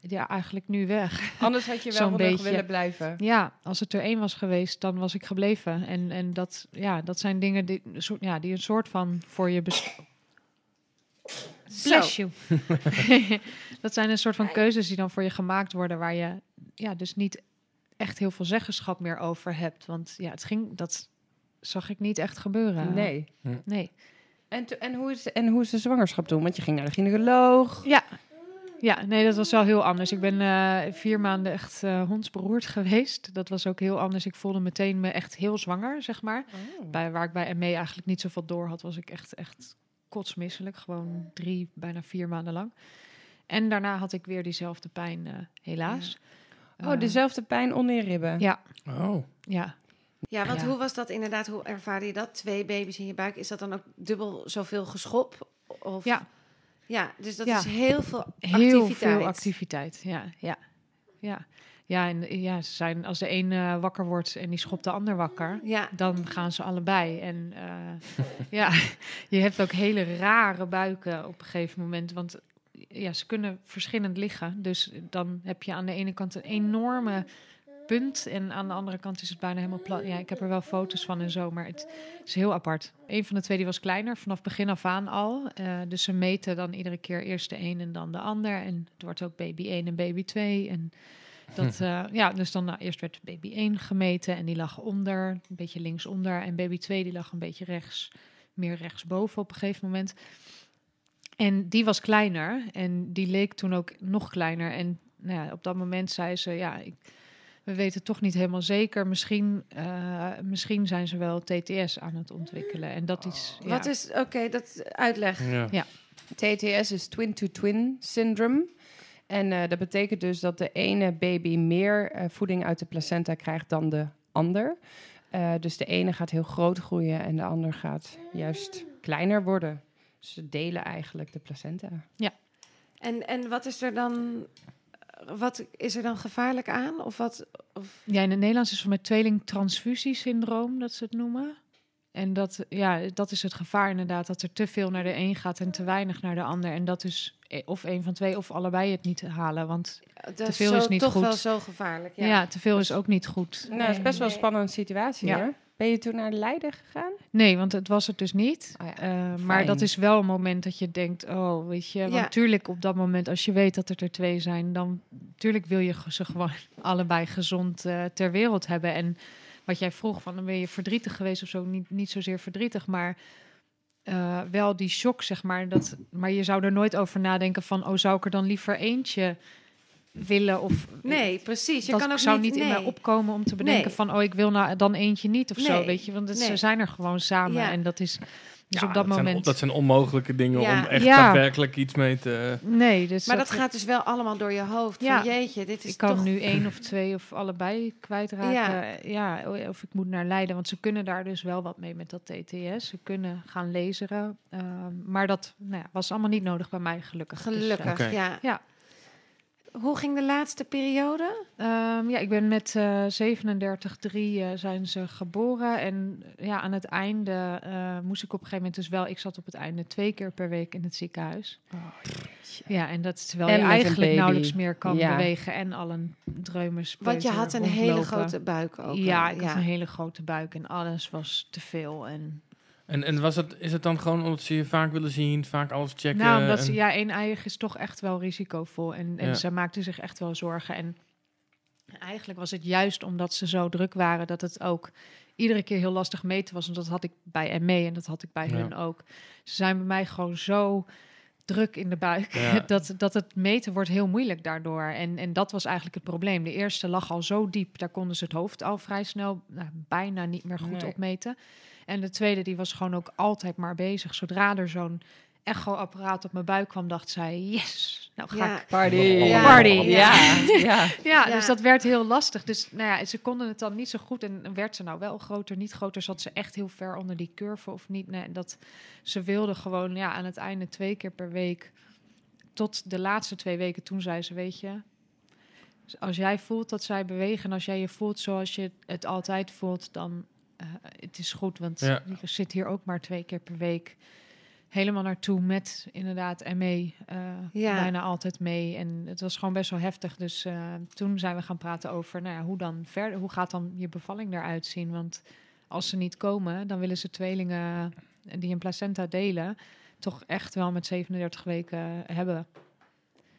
ja, eigenlijk nu weg. Anders had je wel (laughs) nog beetje. willen blijven. Ja, als het er één was geweest, dan was ik gebleven. En, en dat, ja, dat zijn dingen die, een soort- ja, die een soort van voor je bes- Bless you. (laughs) dat zijn een soort van keuzes die dan voor je gemaakt worden, waar je ja, dus niet echt heel veel zeggenschap meer over hebt. Want ja, het ging, dat zag ik niet echt gebeuren. Nee. Nee. En, to- en, hoe is, en hoe is de zwangerschap toen? Want je ging naar de gynaecoloog. Ja. Ja, nee, dat was wel heel anders. Ik ben eh, vier maanden echt eh, hondsberoerd geweest. Dat was ook heel anders. Ik voelde meteen me echt heel zwanger, zeg maar. Bij, waar ik bij ME eigenlijk niet zoveel door had, was ik echt, echt kotsmisselijk. Gewoon drie, bijna vier maanden lang. En daarna had ik weer diezelfde pijn, eh, helaas. Oh, Eh, dezelfde pijn onder je ribben. Ja, Oh. ja. ja, want Ja. hoe was dat inderdaad? Hoe ervaarde je dat? Twee baby's in je buik. Is dat dan ook dubbel zoveel geschop? Of? Ja. Ja, dus dat Ja. is heel veel Heel activiteit. veel activiteit, ja, ja, ja. Ja, en ja, ze zijn, als de een eh, wakker wordt en die schopt de ander wakker, Ja, dan gaan ze allebei. En eh, (laughs) ja, je hebt ook hele rare buiken op een gegeven moment. Want ja, ze kunnen verschillend liggen. Dus dan heb je aan de ene kant een enorme punt. En aan de andere kant is het bijna helemaal plat. Ja, ik heb er wel foto's van en zo, maar het is heel apart. Een van de twee die was kleiner, vanaf begin af aan al. Eh, dus ze meten dan iedere keer eerst de een en dan de ander. En het wordt ook baby 1 en baby 2. En dat, eh, ja, dus dan nou, eerst werd baby 1 gemeten en die lag onder, een beetje linksonder. En baby 2 die lag een beetje rechts, meer rechtsboven op een gegeven moment. En die was kleiner en die leek toen ook nog kleiner. En nou ja, op dat moment zei ze, ja, ik, we weten toch niet helemaal zeker. Misschien, eh, misschien zijn ze wel TTS aan het ontwikkelen. En dat is. ja. wat is... Oké, dat uitleg. Ja. TTS is twin-to-twin syndrome. En eh, dat betekent dus dat de ene baby meer eh, voeding uit de placenta krijgt dan de ander. Eh, dus de ene gaat heel groot groeien en de ander gaat juist kleiner worden. Ze delen eigenlijk de placenta. En, en wat is er dan... Wat is er dan gevaarlijk aan? Of wat... Of, Ja, in het Nederlands is het met tweeling-transfusiesyndroom, dat ze het noemen. En dat, ja, dat is het gevaar inderdaad, dat er te veel naar de een gaat en te weinig naar de ander. En dat is eh, of een van twee of allebei het niet halen. Want dat veel zo, is niet toch goed. wel zo gevaarlijk. ja, Ja. te veel is ook niet goed. Nou, dat is best wel een spannende situatie Ja. hoor. Ben je toen naar Leiden gegaan? Nee, want het was het dus niet. Oh ja, Eh, maar dat is wel een moment dat je denkt, oh, weet je. Want Ja. natuurlijk op dat moment, als je weet dat er er twee zijn, dan natuurlijk wil je ze gewoon (laughs) allebei gezond eh, ter wereld hebben. En wat jij vroeg, van dan ben je verdrietig geweest of zo, niet, niet zozeer verdrietig, maar eh, wel die shock, zeg maar. Dat, maar je zou er nooit over nadenken van, oh, zou ik er dan liever eentje willen of Nee, precies. Je dat kan ook zou niet, in mij opkomen om te bedenken Nee. van oh ik wil nou dan eentje niet of zo weet je want ze zijn er gewoon samen Ja. en dat is dus Ja, op dat, zijn, moment dat zijn onmogelijke dingen Ja. om echt Ja. daadwerkelijk iets mee te... nee dus Maar dat gaat dus wel allemaal door je hoofd. Ja. Van jeetje, dit is ik kan toch... nu één of twee of allebei kwijtraken ja. ja of ik moet naar Leiden want ze kunnen daar dus wel wat mee met dat TTS ze kunnen gaan laseren ehm, maar dat nou ja, was allemaal niet nodig bij mij gelukkig Dus, eh, Gelukkig, ja. Ja. Hoe ging de laatste periode? Ehm, ja, ik ben met eh 37,3 eh, zijn ze geboren. En ja, aan het einde eh, moest ik op een gegeven moment dus wel... Ik zat op het einde twee keer per week in het ziekenhuis. Ja, en dat is terwijl En je eigenlijk nauwelijks meer kan Ja. bewegen en al een dreumers. Want je had een hele grote buik ook. Ja, ik had een hele grote buik en alles was te veel. En En, en was het, is het dan gewoon omdat ze je vaak willen zien, vaak alles checken? nou, omdat en- ze, ja, één-eiig is toch echt wel risicovol. En, en Ja. ze maakten zich echt wel zorgen. En eigenlijk was het juist omdat ze zo druk waren dat het ook iedere keer heel lastig meten was. En dat had ik bij ME en dat had ik bij Ja. hun ook. Ze zijn bij mij gewoon zo druk in de buik. Ja. (laughs) dat, dat het meten wordt heel moeilijk daardoor. En, en dat was eigenlijk het probleem. De eerste lag al zo diep, daar konden ze het hoofd al vrij snel nou, bijna niet meer goed Nee. opmeten. En de tweede, die was gewoon ook altijd maar bezig. Zodra er zo'n echo-apparaat op mijn buik kwam, dacht zij, yes, nou ga Ja. ik. Party. Ja. Party. Ja. ja. Ja, Ja. dus dat werd heel lastig. Dus nou ja, ze konden het dan niet zo goed. En werd ze nou wel groter, niet groter, zat ze echt heel ver onder die curve of niet. Nee, dat, ze wilde gewoon ja, aan het einde twee keer per week. Tot de laatste twee weken, toen zei ze, weet je... Als jij voelt dat zij bewegen en als jij je voelt zoals je het altijd voelt, dan eh het is goed. Want Ja. je zit hier ook maar twee keer per week helemaal naartoe met inderdaad ME. eh Ja. Bijna altijd mee. En het was gewoon best wel heftig. Dus eh, toen zijn we gaan praten over, nou ja, hoe dan verder? Hoe gaat dan je bevalling eruit zien? Want als ze niet komen, dan willen ze tweelingen die een placenta delen, toch echt wel met 37 weken hebben.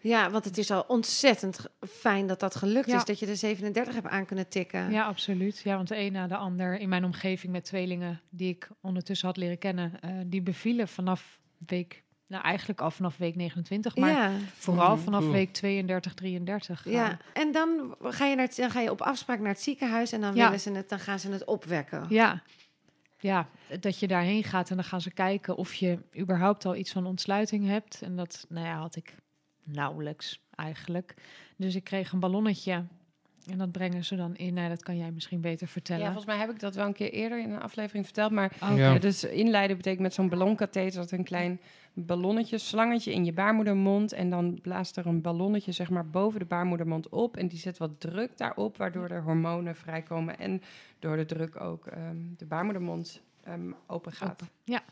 Ja, want het is al ontzettend fijn dat dat gelukt Ja. is. Dat je de 37 hebt aan kunnen tikken. Ja, absoluut. Ja, want de een na de ander in mijn omgeving met tweelingen die ik ondertussen had leren kennen, eh, die bevielen vanaf week, nou eigenlijk al vanaf week 29, maar ja. vooral vanaf week 32, 33. Ja, en dan ga, je naar het, dan ga je op afspraak naar het ziekenhuis en dan, Ja. willen ze het, dan gaan ze het opwekken. Ja. ja, dat je daarheen gaat en dan gaan ze kijken of je überhaupt al iets van ontsluiting hebt. En dat, nou ja, had ik nauwelijks eigenlijk. Dus ik kreeg een ballonnetje en dat brengen ze dan in. Nou, dat kan jij misschien beter vertellen. volgens mij heb ik dat wel een keer eerder in een aflevering verteld. Maar. Ja. Ja, dus inleiden betekent met zo'n ballonkatheter dat een klein ballonnetje, slangetje in je baarmoedermond. En dan blaast er een ballonnetje zeg maar boven de baarmoedermond op. En die zet wat druk daarop, waardoor er hormonen vrijkomen. En door de druk ook ehm, de baarmoedermond ehm, open gaat. Open. Ja.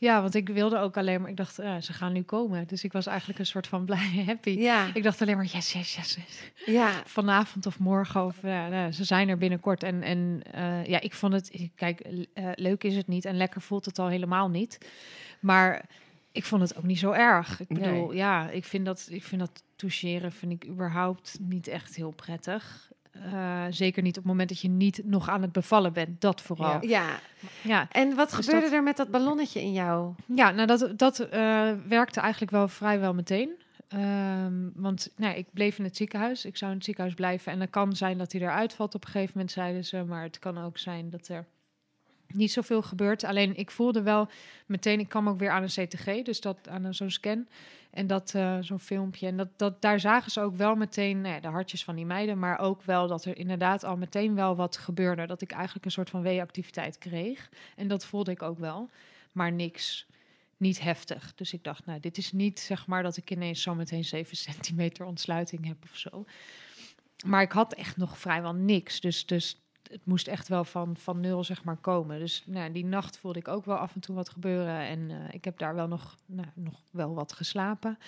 Ja, want ik wilde ook alleen maar... Ik dacht, ze gaan nu komen. Dus ik was eigenlijk een soort van (laughs) blij happy. Ja, Ik dacht alleen maar, yes, yes, yes. yes. ja, vanavond of morgen. Of, nou, ze zijn er binnenkort. En, en eh, ja, ik vond het, kijk, eh, leuk is het niet en lekker voelt het al helemaal niet. Maar ik vond het ook niet zo erg. Ik bedoel, Nee. ja, ik vind dat, ik vind dat toucheren vind ik überhaupt niet echt heel prettig. Eh, zeker niet op het moment dat je niet nog aan het bevallen bent. Dat vooral. Ja, ja. ja. En wat Dus gebeurde dat- er met dat ballonnetje in jou? nou dat, dat eh, werkte eigenlijk wel vrijwel meteen. Ehm, want nou, ik bleef in het ziekenhuis. Ik zou in het ziekenhuis blijven. En het kan zijn dat hij eruit valt op een gegeven moment, zeiden ze. Maar het kan ook zijn dat er niet zoveel gebeurt. Alleen ik voelde wel meteen, ik kwam ook weer aan een CTG, dus dat aan zo'n scan. En dat eh, zo'n filmpje. En dat, dat, daar zagen ze ook wel meteen nou de hartjes van die meiden. Maar ook wel dat er inderdaad al meteen wel wat gebeurde. Dat ik eigenlijk een soort van weeactiviteit kreeg. En dat voelde ik ook wel. Maar niks niet heftig. Dus ik dacht, nou, dit is niet zeg maar dat ik ineens zo meteen 7 (laughs) centimeter ontsluiting heb of zo. Maar ik had echt nog vrijwel niks. Dus, dus het moest echt wel van, van nul zeg maar komen. Dus nou, die nacht voelde ik ook wel af en toe wat gebeuren. En eh, ik heb daar wel nog, nou, nog wel wat geslapen.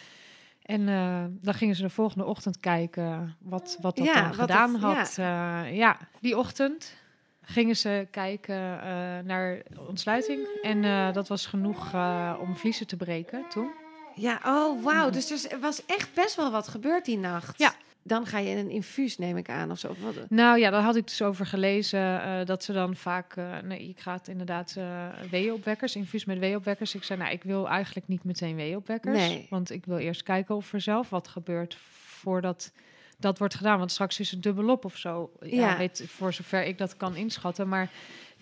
En eh, dan gingen ze de volgende ochtend kijken wat, wat dat Ja, dan gedaan het- had. Ja. ja, die ochtend gingen ze kijken eh, naar ontsluiting. En eh, dat was genoeg eh, om vliezen te breken toen. Ja, oh wauw. Ja. Dus is- er was echt best wel wat gebeurd die nacht. Ja. Dan ga je een infuus, neem ik aan, of zo. Nou ja, daar had ik dus over gelezen eh, dat ze dan vaak... eh nee, je gaat inderdaad eh weeopwekkers, infuus met weeopwekkers. Ik zei, nou, ik wil eigenlijk niet meteen weeopwekkers. Nee. Want ik wil eerst kijken of er zelf wat gebeurt voordat dat wordt gedaan. Want straks is het dubbelop of zo. Ja, Ja. Weet, voor zover ik dat kan inschatten. Maar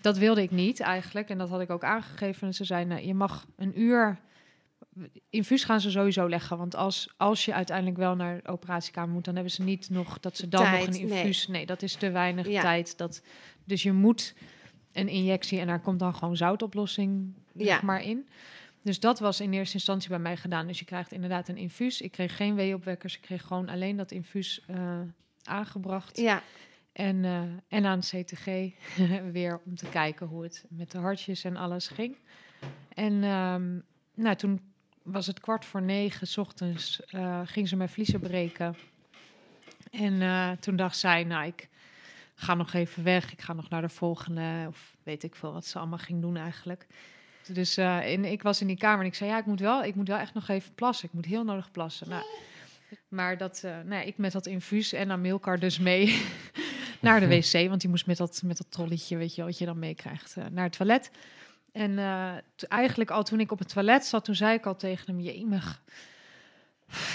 dat wilde ik niet eigenlijk. En dat had ik ook aangegeven. En ze zei, nou, je mag een uur... Infuus gaan ze sowieso leggen. Want als, als je uiteindelijk wel naar de operatiekamer moet... dan hebben ze niet nog dat ze dan Tijd, nog een nee. infuus... Nee, dat is te weinig Ja. tijd. Dat, dus je moet een injectie... en daar komt dan gewoon zoutoplossing zeg Ja. maar in. dus dat was in eerste instantie bij mij gedaan. Dus je krijgt inderdaad een infuus. Ik kreeg geen weeopwekkers. Ik kreeg gewoon alleen dat infuus eh, aangebracht. Ja, En, eh, en aan CTG (laughs) weer om te kijken hoe het met de hartjes en alles ging. En ehm, nou, toen was het kwart voor negen 's ochtends, eh, ging ze mijn vliezen breken. En eh, toen dacht zij, nou, ik ga nog even weg. Ik ga nog naar de volgende, of weet ik veel wat ze allemaal ging doen eigenlijk. Dus eh, en ik was in die kamer en ik zei, ja, ik moet wel, ik moet wel echt nog even plassen. Ik moet heel nodig plassen. Nou, maar dat, nou, ik met dat infuus en Amilcar dus mee (laughs) naar de wc. Want die moest met dat, met dat trolletje, weet je wat je dan meekrijgt, naar het toilet. En eh, eigenlijk al toen ik op het toilet zat, toen zei ik al tegen hem, jemig,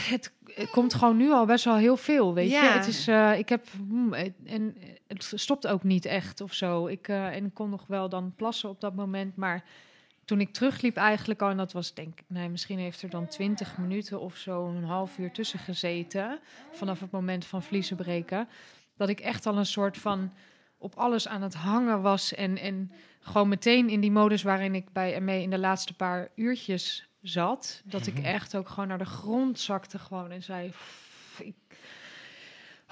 het, het komt gewoon nu al best wel heel veel, weet Ja. je. Het is, eh, ik heb, hmm, het- en het stopt ook niet echt of zo. Ik, eh, en ik kon nog wel dan plassen op dat moment, maar toen ik terugliep eigenlijk al, en dat was denk ik, nee, misschien heeft er dan twintig minuten of zo, een half uur tussen gezeten, vanaf het moment van vliezen breken, dat ik echt al een soort van op alles aan het hangen was en, en gewoon meteen in die modus waarin ik bij ME in de laatste paar uurtjes zat, dat ik echt ook gewoon naar de grond zakte gewoon en zei, "Pff, ik,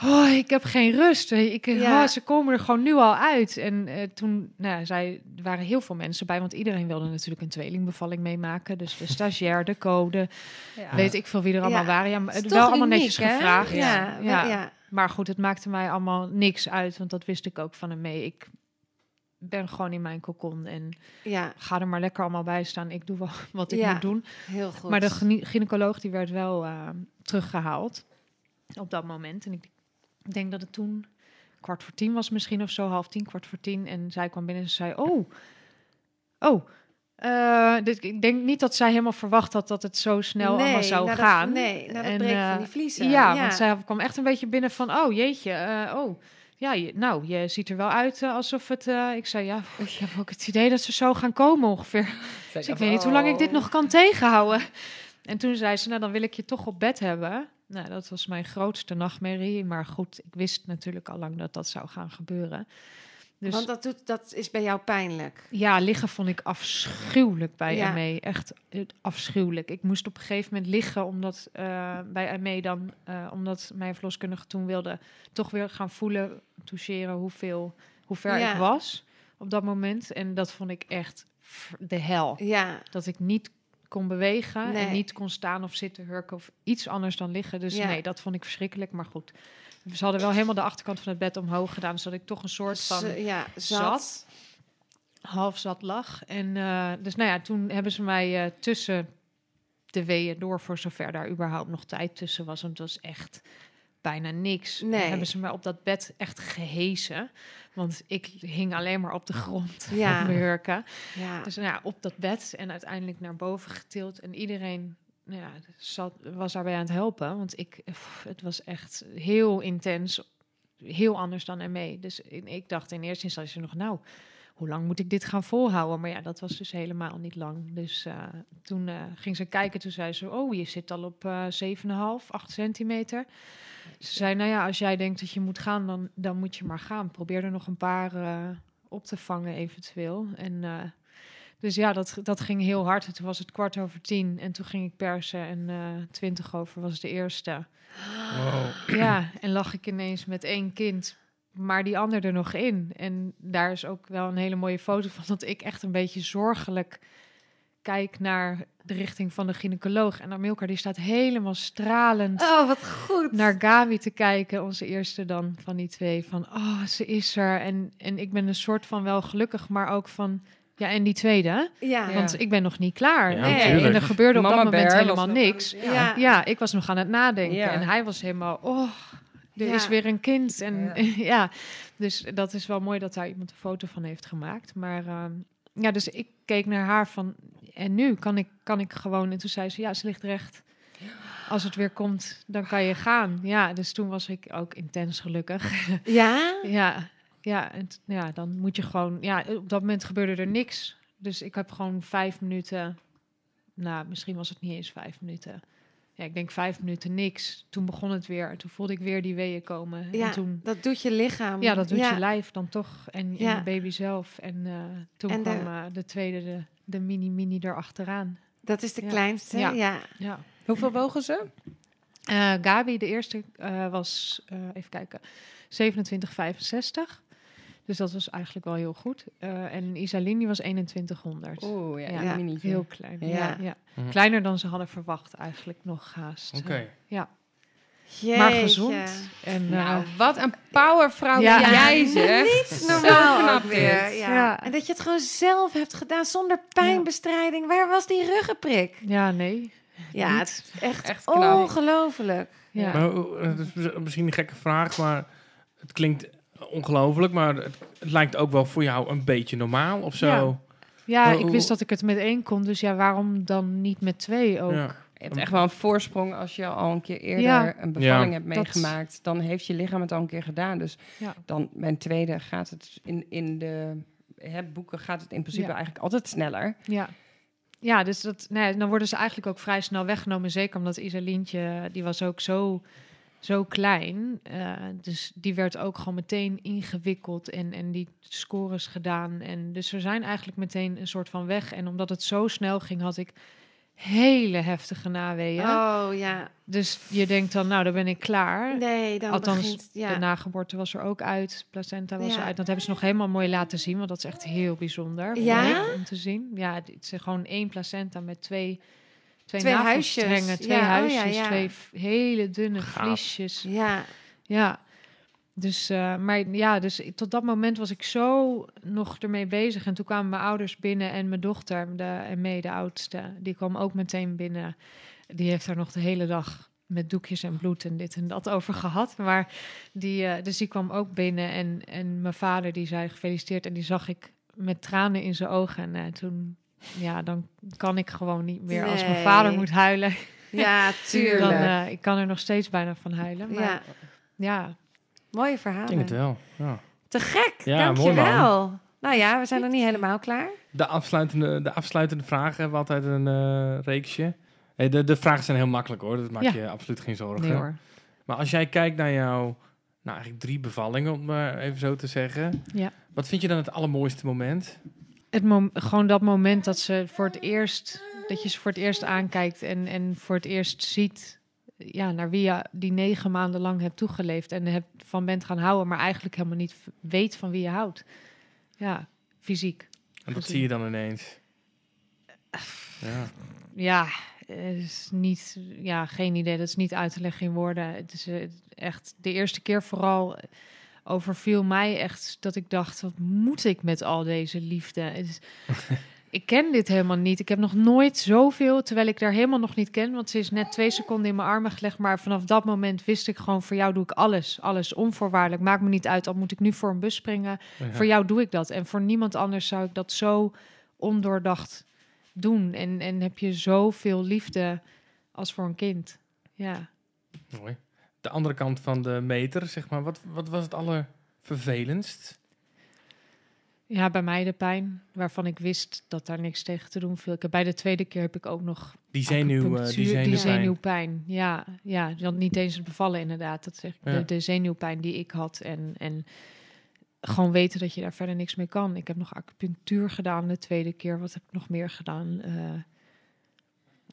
oh, ik heb geen rust. Ik, Ja. oh, ze komen er gewoon nu al uit. En eh, toen, nou, zij, er waren heel veel mensen bij, want iedereen wilde natuurlijk een tweelingbevalling meemaken. Dus de stagiair, de code, Ja. weet ik veel wie er allemaal Ja. waren. Ja, maar het wel allemaal netjes hè? gevraagd. Ja, ja. Maar goed, het maakte mij allemaal niks uit, want dat wist ik ook van hem mee. Ik ben gewoon in mijn kokon en ja, ga er maar lekker allemaal bij staan. Ik doe wel (laughs) wat ik Ja. moet doen. heel goed. Maar de gynaecoloog die werd wel eh, teruggehaald op dat moment. En ik denk dat het toen kwart voor tien was misschien of zo, half tien, kwart voor tien. En zij kwam binnen en zei, oh, oh. dit, ik denk niet dat zij helemaal verwacht had dat het zo snel allemaal zou gaan. nee, na de En, breek eh, van die vliezen. Ja, want zij kwam echt een beetje binnen van, oh jeetje, eh, oh. Ja, je, nou, je ziet er wel uit eh, alsof het... eh, ik zei, ja, (laughs) ik heb ook het idee dat ze zo gaan komen ongeveer. (laughs) Dus ik weet niet hoe lang ik dit nog kan tegenhouden. (laughs) En toen zei ze, nou dan wil ik je toch op bed hebben. Nou, dat was mijn grootste nachtmerrie. Maar goed, ik wist natuurlijk al lang dat dat zou gaan gebeuren. Dus Want dat, doet, dat is bij jou pijnlijk. ja, liggen vond ik afschuwelijk bij Ja. ME. Echt eh, afschuwelijk. Ik moest op een gegeven moment liggen omdat eh, bij ME dan, eh, omdat mijn verloskundige toen wilde toch weer gaan voelen, toucheren hoeveel, hoe ver Ja. ik was op dat moment. En dat vond ik echt de hel. Ja, Dat ik niet kon bewegen Nee. en niet kon staan of zitten, hurken of iets anders dan liggen. Dus Ja. nee, dat vond ik verschrikkelijk. Maar goed, ze hadden wel helemaal de achterkant van het bed omhoog gedaan, zodat ik toch een soort van Z- ja zat. zat. half zat lag. En eh, dus nou ja, toen hebben ze mij eh, tussen de weeën door, voor zover daar überhaupt nog tijd tussen was. Want het was echt bijna niks. Nee. En hebben ze mij op dat bed echt gehezen. Want ik hing alleen maar op de grond Ja. (laughs) mijn hurken. Ja. Dus nou ja, op dat bed en uiteindelijk naar boven getild. En iedereen nou ja, was daarbij aan het helpen. Want ik, het was echt heel intens. Heel anders dan ermee. Dus ik dacht in eerste instantie nog, nou, hoe lang moet ik dit gaan volhouden? Maar ja, dat was dus helemaal niet lang. Dus eh, toen eh, ging ze kijken, toen zei ze, oh, je zit al op eh 7,5, 8 centimeter. Ze zei, nou ja, als jij denkt dat je moet gaan, dan, dan moet je maar gaan. Probeer er nog een paar eh, op te vangen eventueel. En dus ja, dat, dat ging heel hard. En toen was het kwart over tien en toen ging ik persen en eh twintig over was de eerste. Wow. Ja, en lag ik ineens met één kind, maar die ander er nog in. En daar is ook wel een hele mooie foto van dat ik echt een beetje zorgelijk kijk naar de richting van de gynaecoloog. En Amilcar die staat helemaal stralend Oh, wat goed. naar Gabi te kijken, onze eerste dan van die twee. Van, oh, ze is er. En, en ik ben een soort van wel gelukkig, maar ook van, ja, en die tweede. Ja. Want ik ben nog niet klaar. Ja, en, er gebeurde op Mama dat moment Bear helemaal niks. aan- Ja. Ja, ik was nog aan het nadenken. Ja. En hij was helemaal, oh, er Ja. is weer een kind. En Ja. (laughs) ja. dus dat is wel mooi dat daar iemand een foto van heeft gemaakt. Maar ehm, ja, dus ik keek naar haar van, en nu kan ik, kan ik gewoon. En toen zei ze, ja, ze ligt recht. Als het weer komt, dan kan je gaan. Ja, dus toen was ik ook intens gelukkig. Ja? (laughs) ja, ja, en ja, dan moet je gewoon, ja, op dat moment gebeurde er niks. Dus ik heb gewoon vijf minuten, nou, misschien was het niet eens vijf minuten. Ja, ik denk vijf minuten niks. Toen begon het weer. Toen voelde ik weer die weeën komen. Ja, En toen, dat doet je lichaam. ja, dat doet Ja. je lijf dan toch. En, en Ja. de baby zelf. En eh, toen En de- kwam eh, de tweede, de, de mini-mini erachteraan. Dat is de Ja. kleinste, Ja. ja. Ja. Hoeveel wogen ze? Eh, Gabi, de eerste, eh, was, eh, even kijken, 27,65. Dus dat was eigenlijk wel heel goed. Eh, en Isaline die was 2100. Oeh, ja, Ja, een minietje. Heel klein. Ja. Ja. Ja, Mhm. Kleiner dan ze hadden verwacht eigenlijk nog haast. Oké. Ja. Jeetje. Maar gezond. En, Nou, eh, wat een powervrouw Ja. ben jij zeg. Niet normaal knap weer. Ja. Ja. En dat je het gewoon zelf hebt gedaan zonder pijnbestrijding. Waar was die ruggenprik? ja, nee. Ja, Niet. het is echt, Echt ongelooflijk. Ja. Maar, is misschien een gekke vraag, maar het klinkt ongelooflijk, maar het, het lijkt ook wel voor jou een beetje normaal of zo. Ja. Ja, Maar ik wist dat ik het met één kon, dus ja, waarom dan niet met twee ook? Ja. Je hebt echt wel een voorsprong als je al een keer eerder Ja. een bevalling Ja. hebt Dat- meegemaakt. Dan heeft je lichaam het al een keer gedaan. Dus Ja. dan mijn tweede gaat het in, in de hè, boeken gaat het in principe Ja. eigenlijk altijd sneller. Ja. Ja, dus dat, nee, dan worden ze eigenlijk ook vrij snel weggenomen. Zeker omdat Isalientje, die was ook zo, zo klein. Eh, dus die werd ook gewoon meteen ingewikkeld en, en die scores gedaan. En dus ze zijn eigenlijk meteen een soort van weg. En omdat het zo snel ging, had ik hele heftige naweeën. Oh ja. Dus je denkt dan, nou, dan ben ik klaar. Nee, dan Althans, begint... Ja. De nageboorte was er ook uit, placenta was Ja. er uit. Dat hebben ze nog helemaal mooi laten zien, want dat is echt heel bijzonder Ja? om te zien. Ja, het is gewoon één placenta met twee, twee, huisjes. twee Ja, oh ja, huisjes, ja. twee hele dunne Gaaf. vliesjes. ja. Ja, dus, eh, maar ja, dus tot dat moment was ik zo nog ermee bezig. En toen kwamen mijn ouders binnen en mijn dochter, de, en mee de oudste, die kwam ook meteen binnen. Die heeft daar nog de hele dag met doekjes en bloed en dit en dat over gehad. Maar die, eh, dus die kwam ook binnen en, en mijn vader die zei gefeliciteerd. En die zag ik met tranen in zijn ogen. En eh, toen, ja, dan kan ik gewoon niet meer. Als mijn vader moet huilen, Ja, (laughs) dan, tuurlijk. eh, ik kan er nog steeds bijna van huilen. Maar ja. ja, Mooie Ik verhalen. denk het wel. Ja. Te gek, Ja, mooi, dankjewel. Nou ja, we zijn nog niet helemaal klaar. De, afsluitende, de afsluitende vragen hebben we altijd een eh, reeksje. Hey, de, de vragen zijn heel makkelijk hoor, dat maak Ja. je absoluut geen zorgen. nee hoor. Maar als jij kijkt naar jouw, nou eigenlijk drie bevallingen, om maar even zo te zeggen. Ja. Wat vind je dan het allermooiste moment? Het mom- gewoon dat moment dat ze voor het eerst, dat je ze voor het eerst aankijkt en, en voor het eerst ziet, ja, naar wie je die negen maanden lang hebt toegeleefd en hebt van bent gaan houden, maar eigenlijk helemaal niet weet van wie je houdt. Ja, fysiek. En wat Precies. zie je dan ineens? Ja. Ja, het is niet, ja, geen idee. Dat is niet uit te leggen in woorden. Het is eh, echt de eerste keer vooral overviel mij echt dat ik dacht: wat moet ik met al deze liefde? (laughs) Ik ken dit helemaal niet. Ik heb nog nooit zoveel, terwijl ik daar helemaal nog niet ken. Want ze is net twee seconden in mijn armen gelegd. Maar vanaf dat moment wist ik gewoon: voor jou doe ik alles. Alles onvoorwaardelijk. Maakt me niet uit. Al moet ik nu voor een bus springen. Ja. Voor jou doe ik dat. En voor niemand anders zou ik dat zo ondoordacht doen. En, en heb je zoveel liefde als voor een kind. Ja. Mooi. De andere kant van de meter, zeg maar. Wat, wat was het allervervelendst? ja, bij mij de pijn, waarvan ik wist dat daar niks tegen te doen viel. Ik heb, bij de tweede keer heb ik ook nog Die zenuw, eh, die zenuwpijn. die zenuwpijn. Ja, ja, niet eens het bevallen inderdaad. Dat zeg ik. Ja. De, de zenuwpijn die ik had en, en gewoon weten dat je daar verder niks mee kan. Ik heb nog acupunctuur gedaan de tweede keer. Wat heb ik nog meer gedaan? Eh,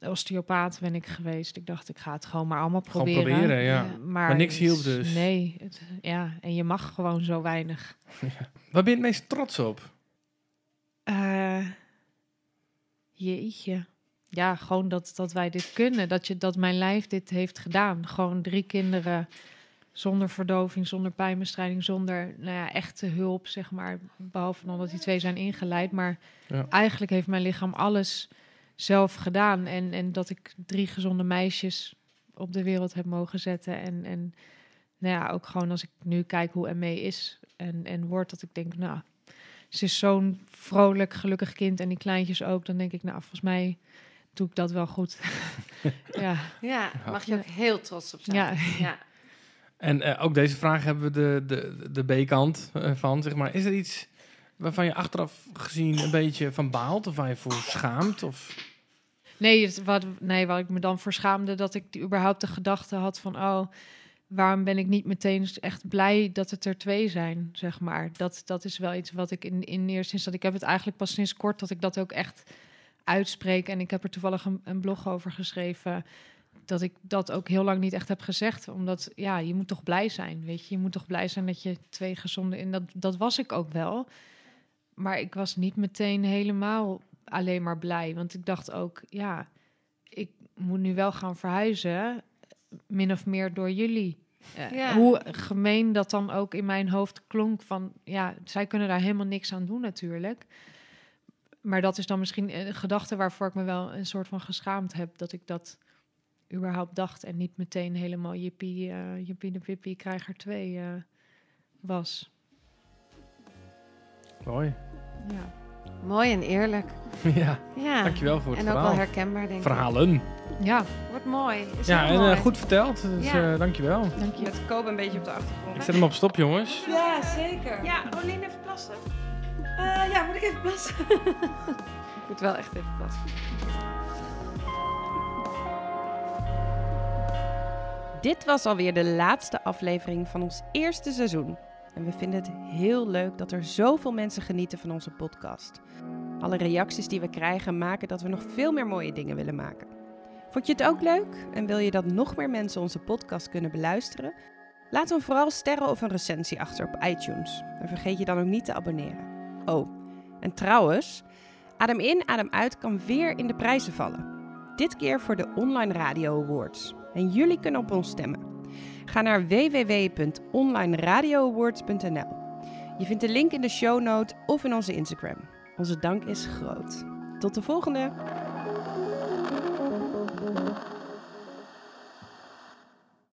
osteopaat ben ik geweest. Ik dacht, ik ga het gewoon maar allemaal Gewoon proberen. ja. Ja. Maar, niks hielp dus. Nee, het, ja, en je mag gewoon zo weinig. (laughs) Waar ben je het meest trots op? Eh, jeetje. Ja, gewoon dat, dat wij dit kunnen. Dat, je, dat mijn lijf dit heeft gedaan. Gewoon drie kinderen zonder verdoving, zonder pijnbestrijding, zonder nou ja, echte hulp, zeg maar. Behalve dan dat die twee zijn ingeleid. Maar Ja. eigenlijk heeft mijn lichaam alles zelf gedaan. En, en dat ik drie gezonde meisjes op de wereld heb mogen zetten. En, en nou ja, ook gewoon als ik nu kijk hoe ME is en, en wordt, dat ik denk, nou, ze is zo'n vrolijk, gelukkig kind en die kleintjes ook. Dan denk ik, nou, volgens mij doe ik dat wel goed. (laughs) ja, Ja, mag je ook heel trots op zijn. Ja. ja. En eh, ook deze vraag hebben we de, de, de B-kant eh, van, zeg maar. Is er iets waarvan je achteraf gezien een beetje van baalt? Of waar je voor schaamt? Of... Nee, wat, nee, waar ik me dan voor schaamde, dat ik überhaupt de gedachte had van, oh, waarom ben ik niet meteen echt blij dat het er twee zijn, zeg maar. Dat, dat is wel iets wat ik in, in eerste ik heb het eigenlijk pas sinds kort dat ik dat ook echt uitspreek. En ik heb er toevallig een, een blog over geschreven. Dat ik dat ook heel lang niet echt heb gezegd. Omdat ja, je moet toch blij zijn. Weet je, je moet toch blij zijn dat je twee gezonde. En dat, dat was ik ook wel. Maar ik was niet meteen helemaal alleen maar blij. Want ik dacht ook, ja, ik moet nu wel gaan verhuizen. Min of meer door jullie. Eh, Ja. Hoe gemeen dat dan ook in mijn hoofd klonk van... ja, zij kunnen daar helemaal niks aan doen natuurlijk. Maar dat is dan misschien een gedachte waarvoor ik me wel een soort van geschaamd heb... dat ik dat überhaupt dacht en niet meteen helemaal jippie, jippie de pippie krijger 2 eh, was. Mooi. Ja. Mooi en eerlijk. (laughs) ja, Ja. dankjewel voor het En ook wel verhaal. herkenbaar, denk ik. Verhalen. ja, Wordt mooi. Is Ja, en mooi. eh, goed verteld. Dus Ja. eh, dankjewel. dank je. Met Kobe een beetje op de achtergrond. Ik zet hem op stop, jongens. Ja, zeker. Ja, Rolien even plassen. Eh, ja, moet ik even plassen? (laughs) ik moet wel echt even plassen. Dit was alweer de laatste aflevering van ons eerste seizoen. En we vinden het heel leuk dat er zoveel mensen genieten van onze podcast. Alle reacties die we krijgen maken dat we nog veel meer mooie dingen willen maken. Vond je het ook leuk en wil je dat nog meer mensen onze podcast kunnen beluisteren? Laat dan vooral sterren of een recensie achter op iTunes. En vergeet je dan ook niet te abonneren. Oh, en trouwens, Adem in, Adem uit kan weer in de prijzen vallen. Dit keer voor de Online Radio Awards. En jullie kunnen op ons stemmen. Ga naar www.onlineradioawards.nl. Je vindt de link in de show notes of in onze Instagram. Onze dank is groot. Tot de volgende!